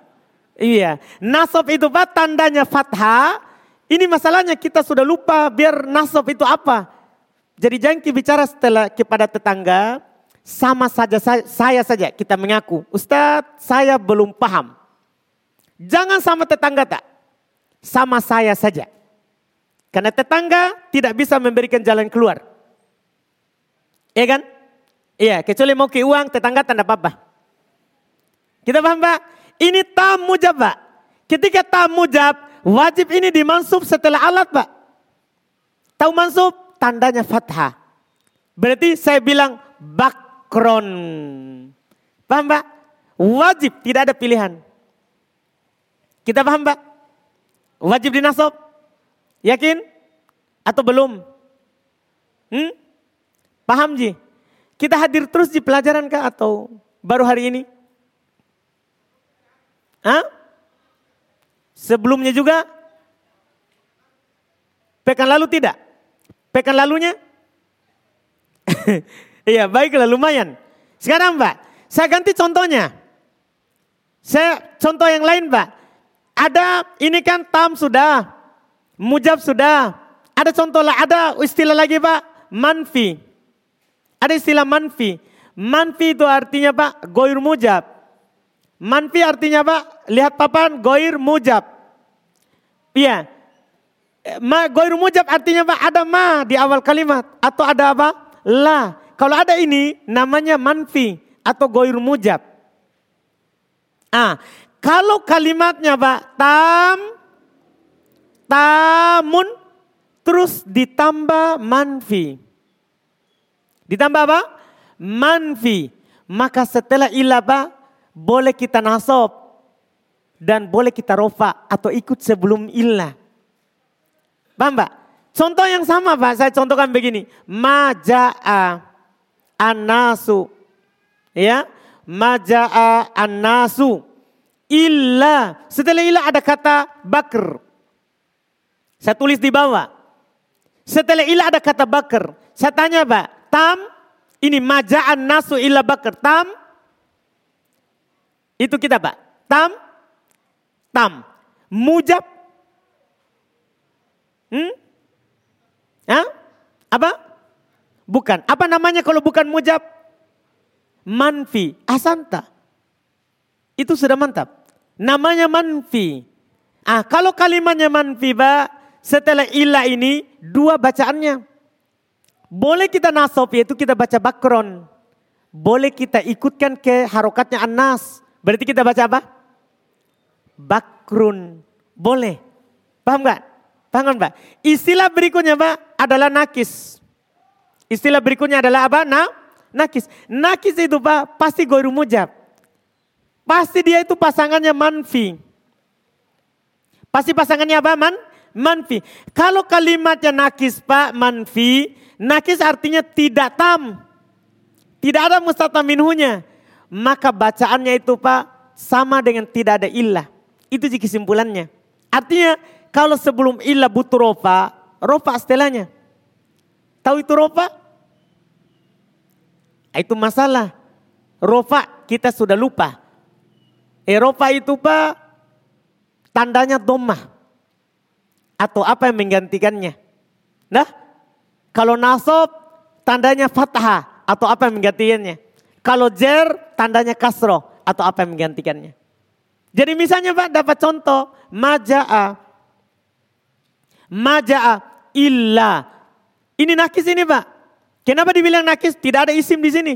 Iya, nasab itu Pak tandanya fathah. Ini masalahnya kita sudah lupa biar nasab itu apa. Jadi jangan bicara setelah kepada tetangga, sama saja saya, saya saja kita mengaku, Ustadz saya belum paham. Jangan sama tetangga tak, sama saya saja. Karena tetangga tidak bisa memberikan jalan keluar. Iya kan? Iya, kecuali mau ke uang, tetangga tanda apa-apa. Kita paham Pak? Ini tam mujab Pak. Ketika tam mujab, wajib ini dimansub setelah alat Pak. Tahu mansub? Tandanya fathah. Berarti saya bilang bakron. Paham Pak? Wajib, tidak ada pilihan. Kita paham Pak? Wajib dinasab? Yakin? Atau belum? Hmm? Paham Ji? Kita hadir terus di pelajaran kah atau baru hari ini? Hah? Sebelumnya juga? Pekan lalu tidak? Pekan lalunya? iya baiklah lumayan. Sekarang Mbak, saya ganti contohnya. Saya contoh yang lain Mbak. Ada ini kan tam sudah, mujab sudah. Ada contoh lah, ada istilah lagi Pak, manfi. Ada istilah manfi. Manfi itu artinya Pak, goir mujab. Manfi artinya Pak, lihat papan, goir mujab. Iya. Ma, goir mujab artinya Pak, ada ma di awal kalimat. Atau ada apa? La. Kalau ada ini, namanya manfi atau goir mujab. Ah, kalau kalimatnya Pak, tam, tamun, terus ditambah manfi. Ditambah apa? Manfi. Maka setelah ilaba boleh kita nasab dan boleh kita rofa atau ikut sebelum ilah. Paham Pak? Contoh yang sama Pak, saya contohkan begini. Maja'a anasu. Ya, maja'a anasu. Illa. Setelah illa ada kata bakr. Saya tulis di bawah. Setelah illa ada kata bakr. Saya tanya Pak, tam ini maja'an nasu illa bakar tam itu kita Pak. Tam tam mujab hmm? Hah? Apa? Bukan. Apa namanya kalau bukan mujab? Manfi, asanta. Itu sudah mantap. Namanya manfi. Ah, kalau kalimatnya manfi, Pak, setelah ilah ini dua bacaannya. Boleh kita nasab yaitu kita baca bakron. Boleh kita ikutkan ke harokatnya anas. Berarti kita baca apa? Bakrun. Boleh. Paham gak? Paham Pak? Istilah berikutnya Pak adalah nakis. Istilah berikutnya adalah apa? Nah, nakis. Nakis itu Pak pasti goru mujab. Pasti dia itu pasangannya manfi. Pasti pasangannya apa? Man, manfi. Kalau kalimatnya nakis Pak manfi, Nakis artinya tidak tam. Tidak ada mustata minhunya. Maka bacaannya itu Pak sama dengan tidak ada ilah. Itu jadi kesimpulannya. Artinya kalau sebelum ilah butuh rofa, rofa setelahnya. Tahu itu rofa? Itu masalah. Rofa kita sudah lupa. Eropa itu Pak tandanya domah. Atau apa yang menggantikannya. Nah kalau nasab tandanya fathah atau apa yang menggantikannya. Kalau jer tandanya kasroh atau apa yang menggantikannya. Jadi misalnya Pak dapat contoh maja'a. Maja'a illa. Ini nakis ini Pak. Kenapa dibilang nakis? Tidak ada isim di sini.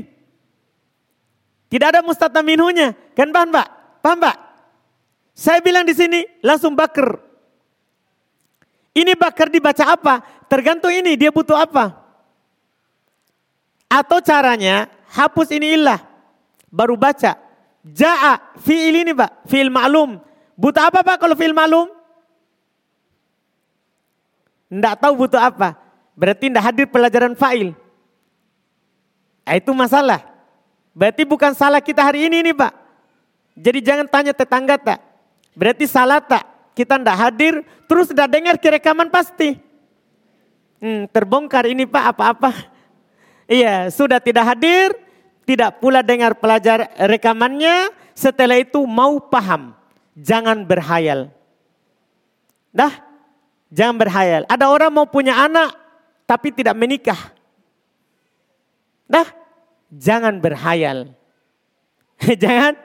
Tidak ada mustata minhunya. Kan paham Pak? Paham Pak? Saya bilang di sini langsung bakar. Ini bakar dibaca apa? Tergantung ini dia butuh apa. Atau caranya hapus ini ilah. Baru baca. Ja'a fi'il ini pak. Fi'il maklum. Butuh apa pak kalau fi'il maklum? Tidak tahu butuh apa. Berarti tidak hadir pelajaran fa'il. Nah, itu masalah. Berarti bukan salah kita hari ini nih pak. Jadi jangan tanya tetangga tak. Berarti salah tak kita ndak hadir, terus ndak dengar kerekaman pasti. Hmm, terbongkar ini Pak apa-apa. Iya, sudah tidak hadir, tidak pula dengar pelajar rekamannya, setelah itu mau paham. Jangan berhayal. Dah, jangan berhayal. Ada orang mau punya anak, tapi tidak menikah. Dah, jangan berhayal. jangan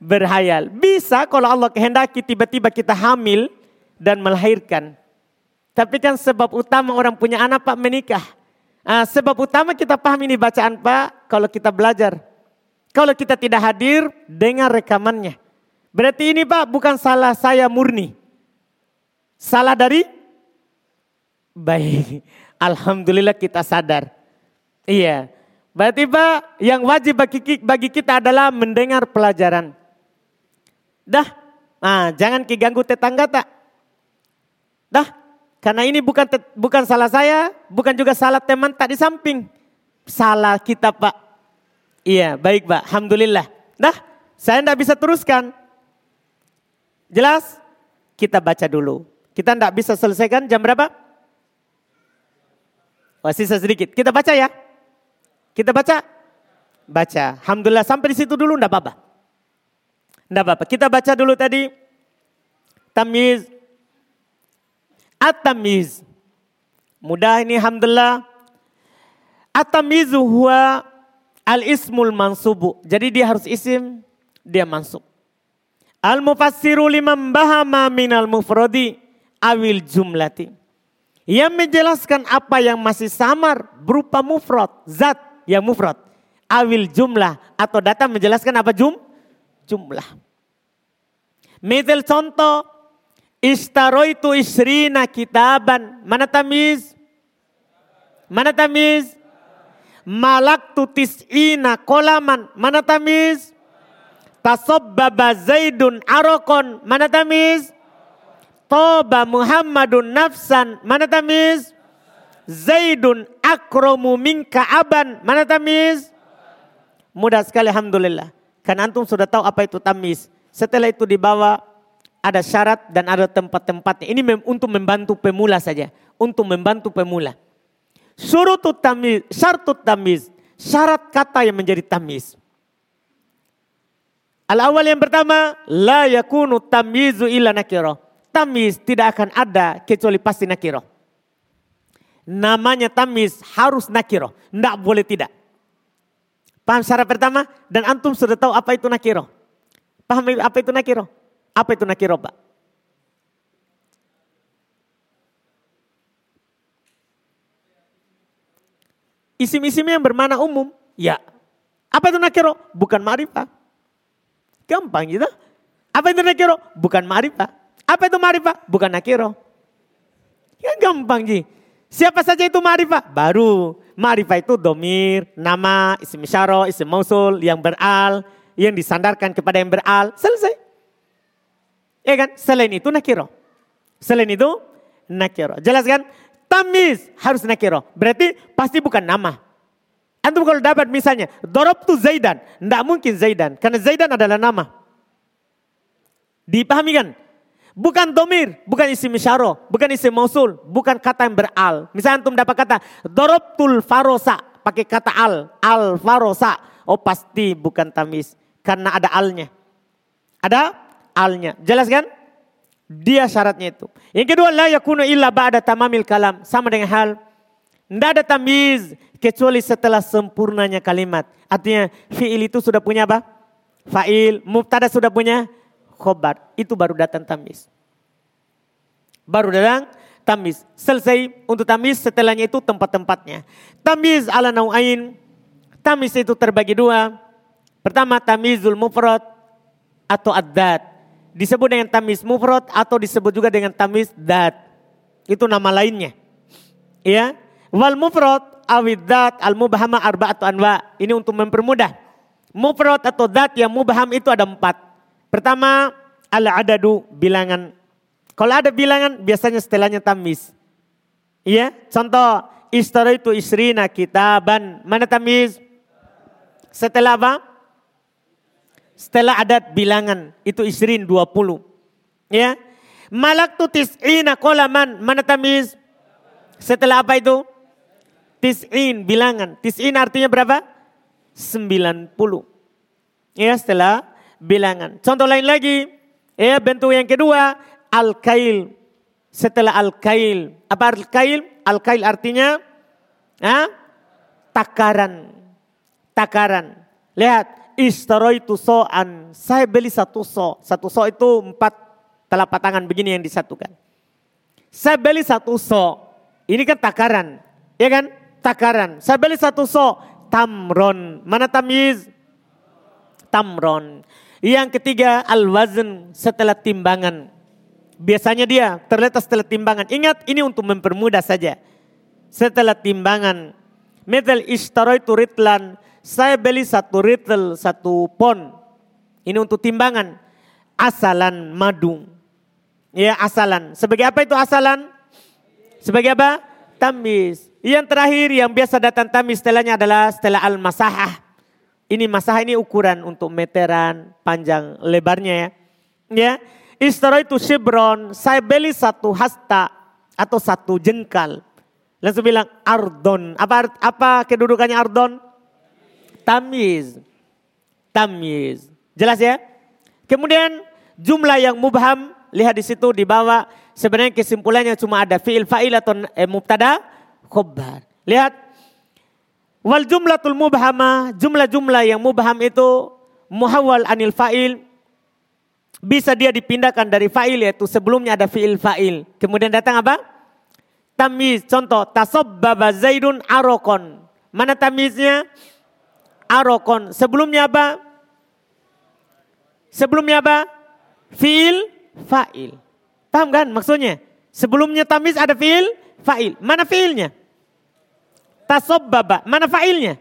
berhayal. Bisa kalau Allah kehendaki tiba-tiba kita hamil dan melahirkan. Tapi kan sebab utama orang punya anak pak menikah. Nah, sebab utama kita paham ini bacaan pak kalau kita belajar. Kalau kita tidak hadir, dengar rekamannya. Berarti ini pak bukan salah saya murni. Salah dari? Baik. Alhamdulillah kita sadar. Iya. Berarti Pak, yang wajib bagi, bagi kita adalah mendengar pelajaran. Dah, nah, jangan keganggu tetangga tak. Dah, karena ini bukan bukan salah saya, bukan juga salah teman tak di samping. Salah kita Pak. Iya, baik Pak. Alhamdulillah. Dah, saya tidak bisa teruskan. Jelas? Kita baca dulu. Kita tidak bisa selesaikan jam berapa? Wah, sisa sedikit. Kita baca ya. Kita baca? Baca. Alhamdulillah sampai di situ dulu enggak apa-apa. Enggak apa-apa. Kita baca dulu tadi. Tamiz. At-tamiz. Mudah ini Alhamdulillah. At-tamizu huwa al-ismul mansubu. Jadi dia harus isim, dia mansub. Al-mufassiru liman bahama minal mufrodi awil jumlati. Yang menjelaskan apa yang masih samar berupa mufrad, zat yang mufrad. Awil jumlah atau data menjelaskan apa jum? Jumlah. Misal contoh, istaroitu isrina kitaban. Mana tamiz? Mana tamiz? Malak tutis ina kolaman. Mana tamiz? Tasobbaba zaidun arokon. Mana tamiz? Toba Muhammadun nafsan. Mana tamiz? Zaidun akromu minka aban. Mana tamis? Mudah sekali Alhamdulillah. Karena antum sudah tahu apa itu tamis. Setelah itu dibawa ada syarat dan ada tempat-tempatnya. Ini mem untuk membantu pemula saja. Untuk membantu pemula. Surutut tamis, syartut tamis. Syarat kata yang menjadi tamis. Al-awal yang pertama, la yakunu tamizu illa nakiro. Tamis tidak akan ada kecuali pasti nakiro namanya tamis harus nakiro. Tidak boleh tidak. Paham syarat pertama? Dan antum sudah tahu apa itu nakiro. Paham apa itu nakiro? Apa itu nakiro Pak? Isim-isim yang bermana umum. Ya. Apa itu nakiro? Bukan marifah. Gampang gitu. Apa itu nakiro? Bukan marifah. Apa itu marifah? Bukan nakiro. Ya gampang ji. Siapa saja itu ma'rifah? Baru. Ma'rifah itu domir, nama, isim syaro, isim mausul, yang beral, yang disandarkan kepada yang beral. Selesai. Ya kan? Selain itu nakiro. Selain itu nakiro. Jelas kan? Tamis harus nakiro. Berarti pasti bukan nama. Antum kalau dapat misalnya, dorob tu Zaidan. Tidak mungkin Zaidan. Karena Zaidan adalah nama. Dipahami kan? Bukan domir, bukan isim isyaro, bukan isim mausul, bukan kata yang beral. Misalnya antum dapat kata dorobtul farosa, pakai kata al, al farosa. Oh pasti bukan tamis, karena ada alnya. Ada alnya, jelas kan? Dia syaratnya itu. Yang kedua, la yakunu illa ba'da tamamil kalam. Sama dengan hal, tidak ada tamiz kecuali setelah sempurnanya kalimat. Artinya fi'il itu sudah punya apa? Fa'il, mubtada sudah punya khobar. Itu baru datang tamis. Baru datang tamis. Selesai untuk tamis setelahnya itu tempat-tempatnya. Tamis ala nau'ain. Tamis itu terbagi dua. Pertama tamizul mufrad atau adat. Disebut dengan tamis mufrad atau disebut juga dengan tamis dat. Itu nama lainnya. Ya. Wal mufrad awidat al mubahama arba'atu anwa. Ini untuk mempermudah. Mufrad atau dat yang mubaham itu ada empat. Pertama, al-adadu bilangan. Kalau ada bilangan biasanya setelahnya tamis. Iya, contoh istri itu isrina kitaban. Mana tamis? Setelah apa? Setelah adat bilangan itu isrin 20. Ya. Malak tu tis'ina kolaman. Mana tamis? Setelah apa itu? Tis'in bilangan. Tis'in artinya berapa? 90. Ya setelah bilangan. Contoh lain lagi. Ya bentuk yang kedua. Al-kail. Setelah al-kail. Apa al-kail? Al-kail artinya ha? takaran. Takaran. Lihat. Istaraitu so'an. Saya beli satu so. Satu so itu empat telapak tangan begini yang disatukan. Saya beli satu so. Ini kan takaran. Ya kan? Takaran. Saya beli satu so. Tamron. Mana tamiz? Tamron. Yang ketiga al-wazn setelah timbangan. Biasanya dia terletak setelah timbangan. Ingat ini untuk mempermudah saja. Setelah timbangan. Metal itu ritlan. Saya beli satu ritel, satu pon. Ini untuk timbangan. Asalan madu. Ya asalan. Sebagai apa itu asalan? Sebagai apa? Tamis. Yang terakhir yang biasa datang tamis setelahnya adalah setelah al-masahah. Ini masahah ini ukuran untuk meteran, panjang, lebarnya ya. Ya, Istara itu shibron, saya beli satu hasta atau satu jengkal. Langsung bilang ardon. Apa apa kedudukannya ardon? Tamiz. Tamiz. Jelas ya? Kemudian jumlah yang mubham, lihat di situ di bawah sebenarnya kesimpulannya cuma ada fi'il fa'il atau eh, mubtada khobar. Lihat wal jumlatul mubhama, jumlah-jumlah yang mubham itu muhawwal anil fa'il bisa dia dipindahkan dari fa'il yaitu sebelumnya ada fi'il fa'il. Kemudian datang apa? Tamiz. Contoh, tasobbaba zaidun arokon. Mana tamiznya? Arokon. Sebelumnya apa? Sebelumnya apa? Fi'il fa'il. Paham kan maksudnya? Sebelumnya tamiz ada fi'il fa'il. Mana fi'ilnya? Tasobbaba. Mana fa'ilnya?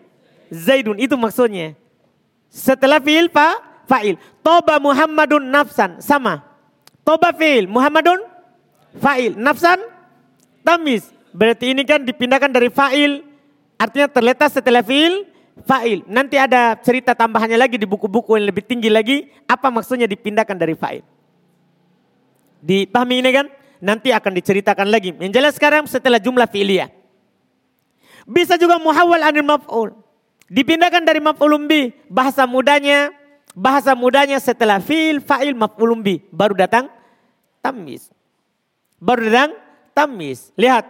Zaidun. Itu maksudnya. Setelah fi'il fa, fa'il. Toba Muhammadun nafsan sama. Toba fi'il, Muhammadun fa'il. Nafsan tamis. Berarti ini kan dipindahkan dari fa'il. Artinya terletak setelah fi'il fa'il. Nanti ada cerita tambahannya lagi di buku-buku yang lebih tinggi lagi. Apa maksudnya dipindahkan dari fa'il. Dipahami ini kan? Nanti akan diceritakan lagi. Yang jelas sekarang setelah jumlah fi'liyah. Bisa juga muhawal anil maf'ul. Dipindahkan dari maf'ulun bi. Bahasa mudanya bahasa mudanya setelah fil, fa'il, maf'ulun bi. Baru datang tamis. Baru datang tamis. Lihat.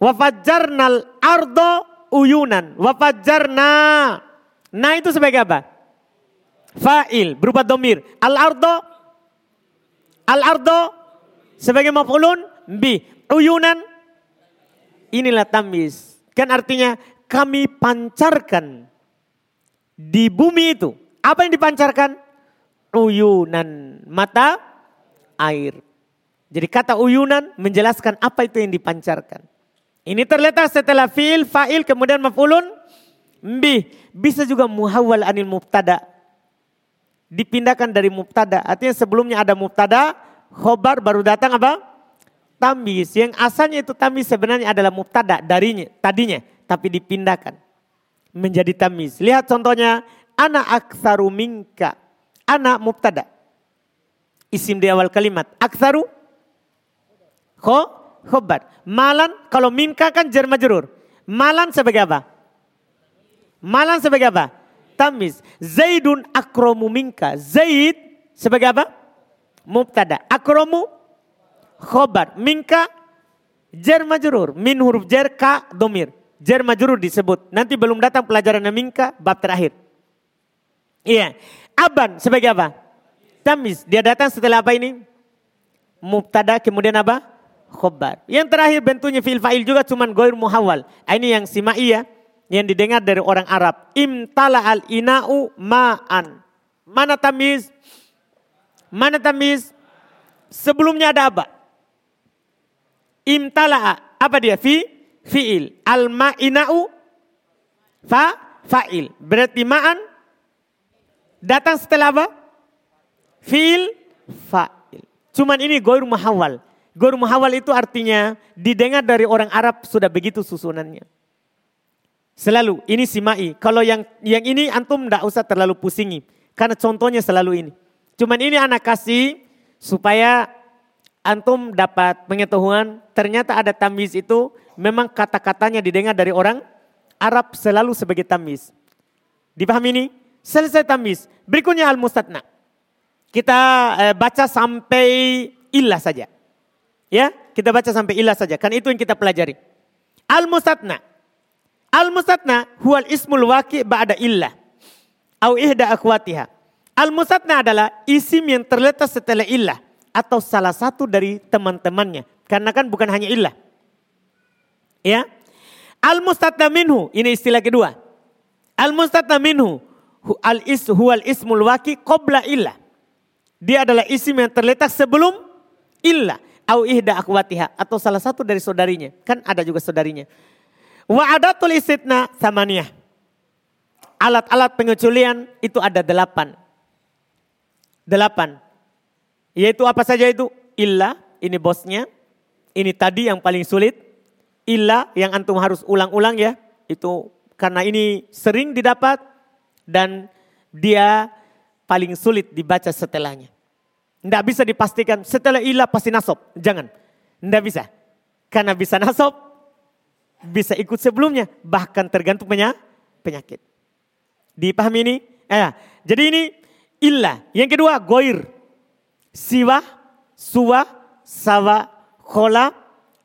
Wafajjarnal ardo uyunan. Wafajjarna. Nah itu sebagai apa? Fa'il berupa domir. Al ardo. Al ardo sebagai maf'ulun bi. Uyunan. Inilah tamis. Kan artinya kami pancarkan di bumi itu apa yang dipancarkan? Uyunan mata air. Jadi kata uyunan menjelaskan apa itu yang dipancarkan. Ini terletak setelah fi'il, fa'il, kemudian maf'ulun. Bi, bisa juga muhawal anil mubtada. Dipindahkan dari mubtada. Artinya sebelumnya ada mubtada, khobar baru datang apa? Tamis. Yang asalnya itu tamis sebenarnya adalah mubtada darinya, tadinya. Tapi dipindahkan menjadi tamis. Lihat contohnya Ana aktsaru minka. Ana mubtada. Isim di awal kalimat. Aktsaru kho khobar. Malan kalau minka kan majrur. Malan sebagai apa? Malan sebagai apa? Tamis. Zaidun akromu minka. Zaid sebagai apa? Mubtada. Akromu khobar. Minka jar majrur. Min huruf jar ka domir. Jar majrur disebut. Nanti belum datang pelajaran minka bab terakhir. Iya. Aban sebagai apa? Tamis. Dia datang setelah apa ini? Mubtada kemudian apa? Khobar. Yang terakhir bentuknya fil fa'il juga cuman goir muhawal. Ah, ini yang simai ya. Yang didengar dari orang Arab. Imtala al ina'u ma'an. Mana tamis? Mana tamis? Sebelumnya ada apa? Imtala apa dia? Fi fi'il. Al ma'ina'u fa fa'il. Berarti ma'an Datang setelah apa? Fil fa'il. Cuman ini goir muhawal. Goir muhawal itu artinya didengar dari orang Arab sudah begitu susunannya. Selalu ini simai. Kalau yang yang ini antum tidak usah terlalu pusingi. Karena contohnya selalu ini. Cuman ini anak kasih supaya antum dapat pengetahuan ternyata ada tamis itu memang kata-katanya didengar dari orang Arab selalu sebagai tamis. Dipahami ini? Selesai tamis. Berikutnya al-mustatna. Kita eh, baca sampai ilah saja. Ya, kita baca sampai ilah saja. Kan itu yang kita pelajari. Al-mustatna. Al-mustatna huwal ismul waqi ba'da illah. Au ihda akwatiha. Al-mustatna adalah isim yang terletak setelah illah. Atau salah satu dari teman-temannya. Karena kan bukan hanya illah. Ya. Al-mustatna minhu. Ini istilah kedua. Al-mustatna minhu. Al-is huwal ismul waqi qabla illah. Dia adalah isim yang terletak sebelum illa au ihda akwatiha atau salah satu dari saudarinya. Kan ada juga saudarinya. Wa adatul istitna samaniyah. Alat-alat pengecualian itu ada delapan. Delapan. Yaitu apa saja itu? Illa, ini bosnya. Ini tadi yang paling sulit. Illa yang antum harus ulang-ulang ya. Itu karena ini sering didapat dan dia paling sulit dibaca setelahnya. Tidak bisa dipastikan setelah ilah pasti nasab. Jangan. Tidak bisa. Karena bisa nasab, bisa ikut sebelumnya. Bahkan tergantung penyakit. Dipahami ini? Eh, jadi ini ilah. Yang kedua, goir. Siwa, suwa, sawa, khola,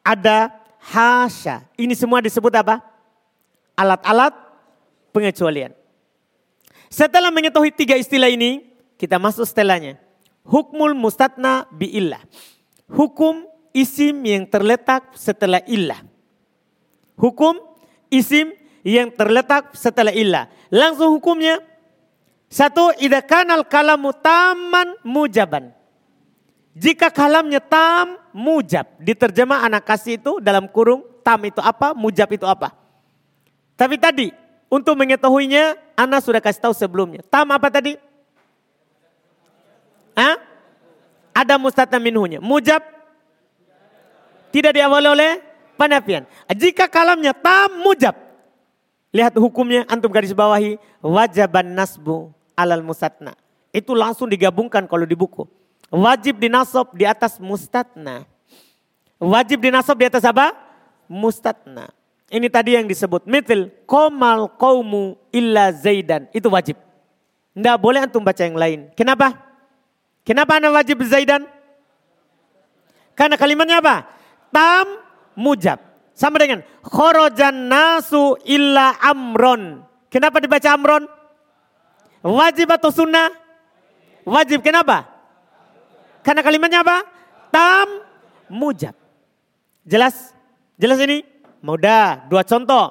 ada, hasya. Ini semua disebut apa? Alat-alat pengecualian. Setelah mengetahui tiga istilah ini, kita masuk setelahnya. Hukmul mustatna illah. Hukum isim yang terletak setelah illah. Hukum isim yang terletak setelah illah. Langsung hukumnya. Satu, idha kanal kalamu taman mujaban. Jika kalamnya tam mujab. Diterjemah anak kasih itu dalam kurung tam itu apa, mujab itu apa. Tapi tadi untuk mengetahuinya, Ana sudah kasih tahu sebelumnya. Tam apa tadi? Hah? Ada mustatna minhunya. Mujab tidak diawali oleh penafian. Jika kalamnya tam mujab. Lihat hukumnya antum garis bawahi. Wajaban nasbu alal mustatna. Itu langsung digabungkan kalau di buku. Wajib dinasab di atas mustatna. Wajib dinasab di atas apa? Mustatna. Ini tadi yang disebut mitil komal kaumu illa zaidan. Itu wajib. Tidak boleh antum baca yang lain. Kenapa? Kenapa anda wajib zaidan? Karena kalimatnya apa? Tam mujab. Sama dengan khorojan nasu illa amron. Kenapa dibaca amron? Wajib atau sunnah? Wajib. Kenapa? Karena kalimatnya apa? Tam mujab. Jelas? Jelas ini? Mudah. Dua contoh.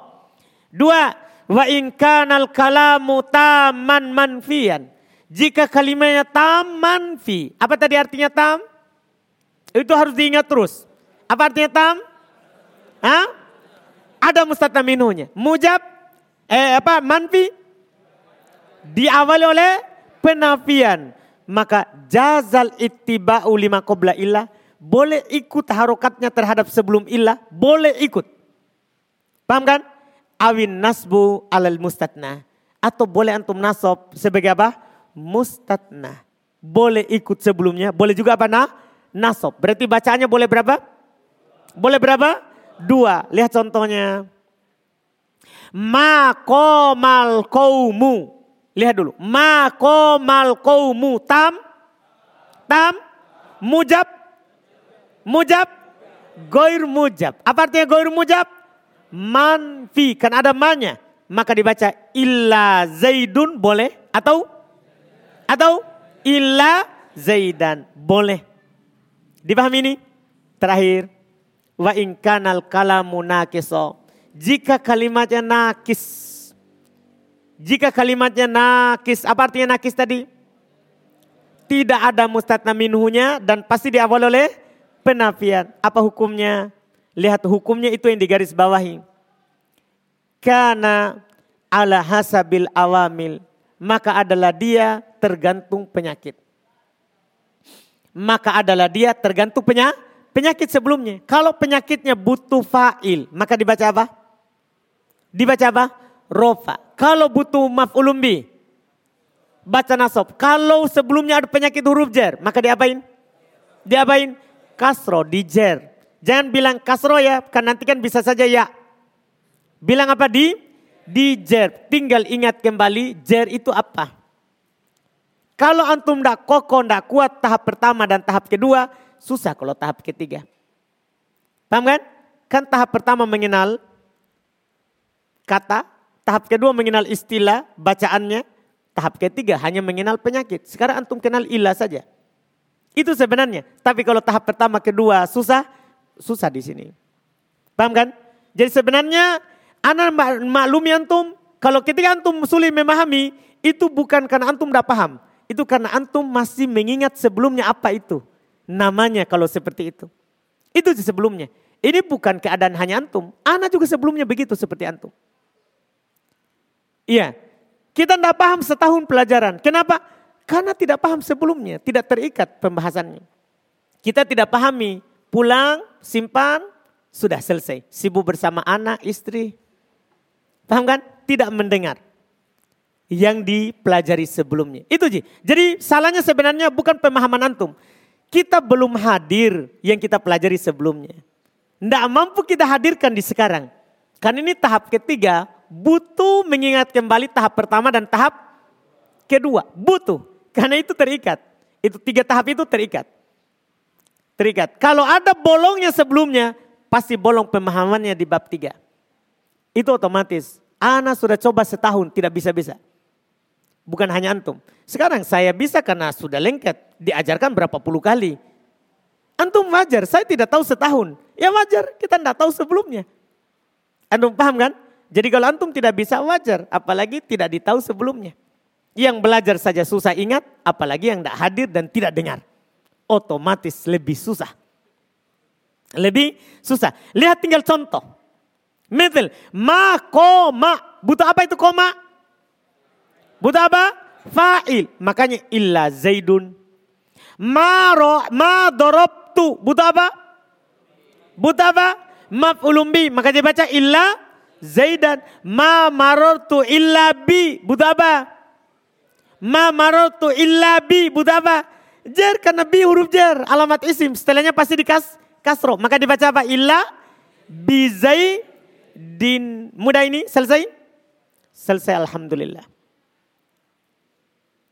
Dua. Wa inkanal kalamu taman manfian. Jika kalimatnya tam manfi. Apa tadi artinya tam? Itu harus diingat terus. Apa artinya tam? Hah? Ada mustatna minunya. Mujab. Eh apa? Manfi. Diawali oleh penafian. Maka jazal ittiba'u lima qobla illah. Boleh ikut harokatnya terhadap sebelum illah. Boleh ikut. Paham kan? Awin nasbu alal mustatna. Atau boleh antum nasab sebagai apa? Mustatna. Boleh ikut sebelumnya. Boleh juga apa? Nah, nasab. Berarti bacanya boleh berapa? Boleh berapa? Dua. Lihat contohnya. Ma komal kaumu. Lihat dulu. Ma komal kaumu. Tam. Tam. Mujab. Mujab. Goir mujab. Apa artinya goir mujab? manfi kan ada manya maka dibaca illa zaidun boleh atau atau illa zaidan boleh dipahami ini terakhir wa in kanal kalamu nakiso jika kalimatnya nakis jika kalimatnya nakis apa artinya nakis tadi tidak ada mustatna minhunya dan pasti diawali oleh penafian apa hukumnya Lihat hukumnya itu yang digaris bawahi. Karena ala hasabil awamil. Maka adalah dia tergantung penyakit. Maka adalah dia tergantung penyakit, penyakit sebelumnya. Kalau penyakitnya butuh fa'il, maka dibaca apa? Dibaca apa? Rofa. Kalau butuh maf'ulumbi, baca nasab. Kalau sebelumnya ada penyakit huruf jer, maka diapain? Diapain? Kasro, dijer. Jangan bilang kasro ya, kan nanti kan bisa saja ya. Bilang apa di? di jer. Tinggal ingat kembali jer itu apa. Kalau antum tidak kokoh, tidak kuat tahap pertama dan tahap kedua, susah kalau tahap ketiga. Paham kan? Kan tahap pertama mengenal kata, tahap kedua mengenal istilah, bacaannya, tahap ketiga hanya mengenal penyakit. Sekarang antum kenal ilah saja. Itu sebenarnya. Tapi kalau tahap pertama, kedua susah, susah di sini. Paham kan? Jadi sebenarnya anak maklumi antum, kalau ketika antum sulit memahami, itu bukan karena antum tidak paham. Itu karena antum masih mengingat sebelumnya apa itu. Namanya kalau seperti itu. Itu sebelumnya. Ini bukan keadaan hanya antum. Anak juga sebelumnya begitu seperti antum. Iya. Kita tidak paham setahun pelajaran. Kenapa? Karena tidak paham sebelumnya. Tidak terikat pembahasannya. Kita tidak pahami. Pulang, simpan, sudah selesai. Sibuk bersama anak, istri. Paham kan? Tidak mendengar yang dipelajari sebelumnya. Itu Ji. Jadi salahnya sebenarnya bukan pemahaman antum. Kita belum hadir yang kita pelajari sebelumnya. Tidak mampu kita hadirkan di sekarang. Karena ini tahap ketiga butuh mengingat kembali tahap pertama dan tahap kedua. Butuh. Karena itu terikat. Itu tiga tahap itu terikat. Terikat. Kalau ada bolongnya sebelumnya, pasti bolong pemahamannya di bab tiga. Itu otomatis. Ana sudah coba setahun, tidak bisa-bisa. Bukan hanya antum. Sekarang saya bisa karena sudah lengket. Diajarkan berapa puluh kali. Antum wajar, saya tidak tahu setahun. Ya wajar, kita tidak tahu sebelumnya. Antum paham kan? Jadi kalau antum tidak bisa wajar, apalagi tidak ditahu sebelumnya. Yang belajar saja susah ingat, apalagi yang tidak hadir dan tidak dengar. Otomatis lebih susah. Lebih susah. Lihat tinggal contoh. Metal, ma, koma. Butuh apa itu koma? Buta apa? Fa'il. Makanya illa zaidun. Ma, ro, ma dorobtu. Buta apa? Buta apa? Maf'ulun bi. Maka dia baca illa zaidan. Ma marortu illa bi. Buta apa? Ma marortu illa bi. Buta apa? Jer karena bi huruf jer. Alamat isim. Setelahnya pasti dikas kasro. Maka dibaca apa? Illa bi zaidin. Mudah ini selesai? Selesai Alhamdulillah.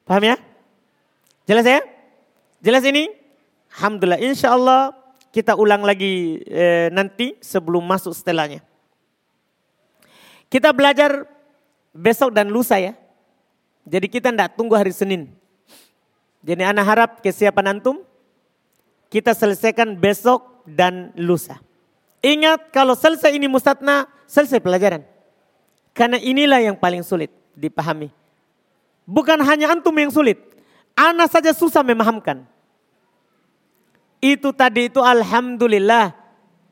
Paham ya? Jelas ya? Jelas ini? Alhamdulillah. Insya Allah kita ulang lagi e, nanti sebelum masuk setelahnya. Kita belajar besok dan lusa ya. Jadi kita tidak tunggu hari Senin. Jadi anak harap kesiapan antum kita selesaikan besok dan lusa. Ingat kalau selesai ini mustatna, selesai pelajaran. Karena inilah yang paling sulit dipahami. Bukan hanya antum yang sulit. Anak saja susah memahamkan. Itu tadi itu alhamdulillah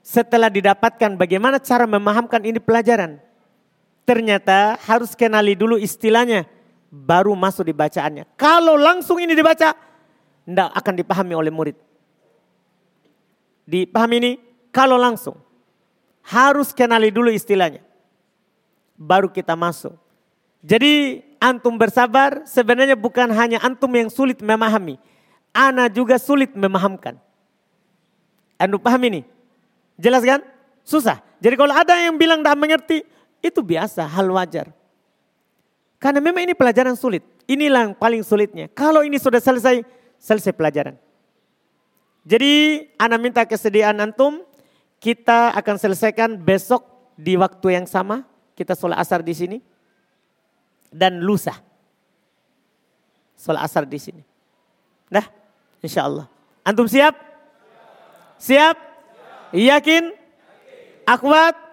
setelah didapatkan bagaimana cara memahamkan ini pelajaran. Ternyata harus kenali dulu istilahnya baru masuk di bacaannya. Kalau langsung ini dibaca, tidak akan dipahami oleh murid. Dipahami ini kalau langsung. Harus kenali dulu istilahnya. Baru kita masuk. Jadi antum bersabar sebenarnya bukan hanya antum yang sulit memahami. Ana juga sulit memahamkan. Anda paham ini? Jelas kan? Susah. Jadi kalau ada yang bilang tidak mengerti, itu biasa, hal wajar. Karena memang ini pelajaran sulit. Inilah yang paling sulitnya. Kalau ini sudah selesai, selesai pelajaran. Jadi Ana minta kesediaan antum, kita akan selesaikan besok di waktu yang sama. Kita sholat asar di sini dan lusa. Sholat asar di sini. Nah, insya Allah. Antum siap? Siap? Yakin? Akwat?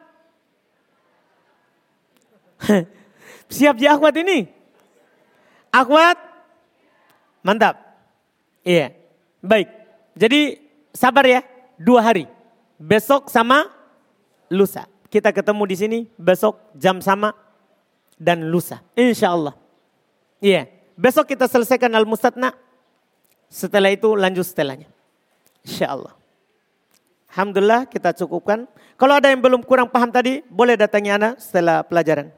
siap di akwat ini? Akwat? Mantap. Iya. Baik. Jadi sabar ya. Dua hari. Besok sama lusa. Kita ketemu di sini besok jam sama dan lusa. Insya Allah. Iya. Besok kita selesaikan al-mustatna. Setelah itu lanjut setelahnya. Insya Allah. Alhamdulillah kita cukupkan. Kalau ada yang belum kurang paham tadi, boleh datangi anak setelah pelajaran.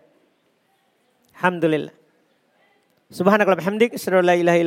Alhamdulillah. Subhanakallah bihamdik, asyhadu la ilaha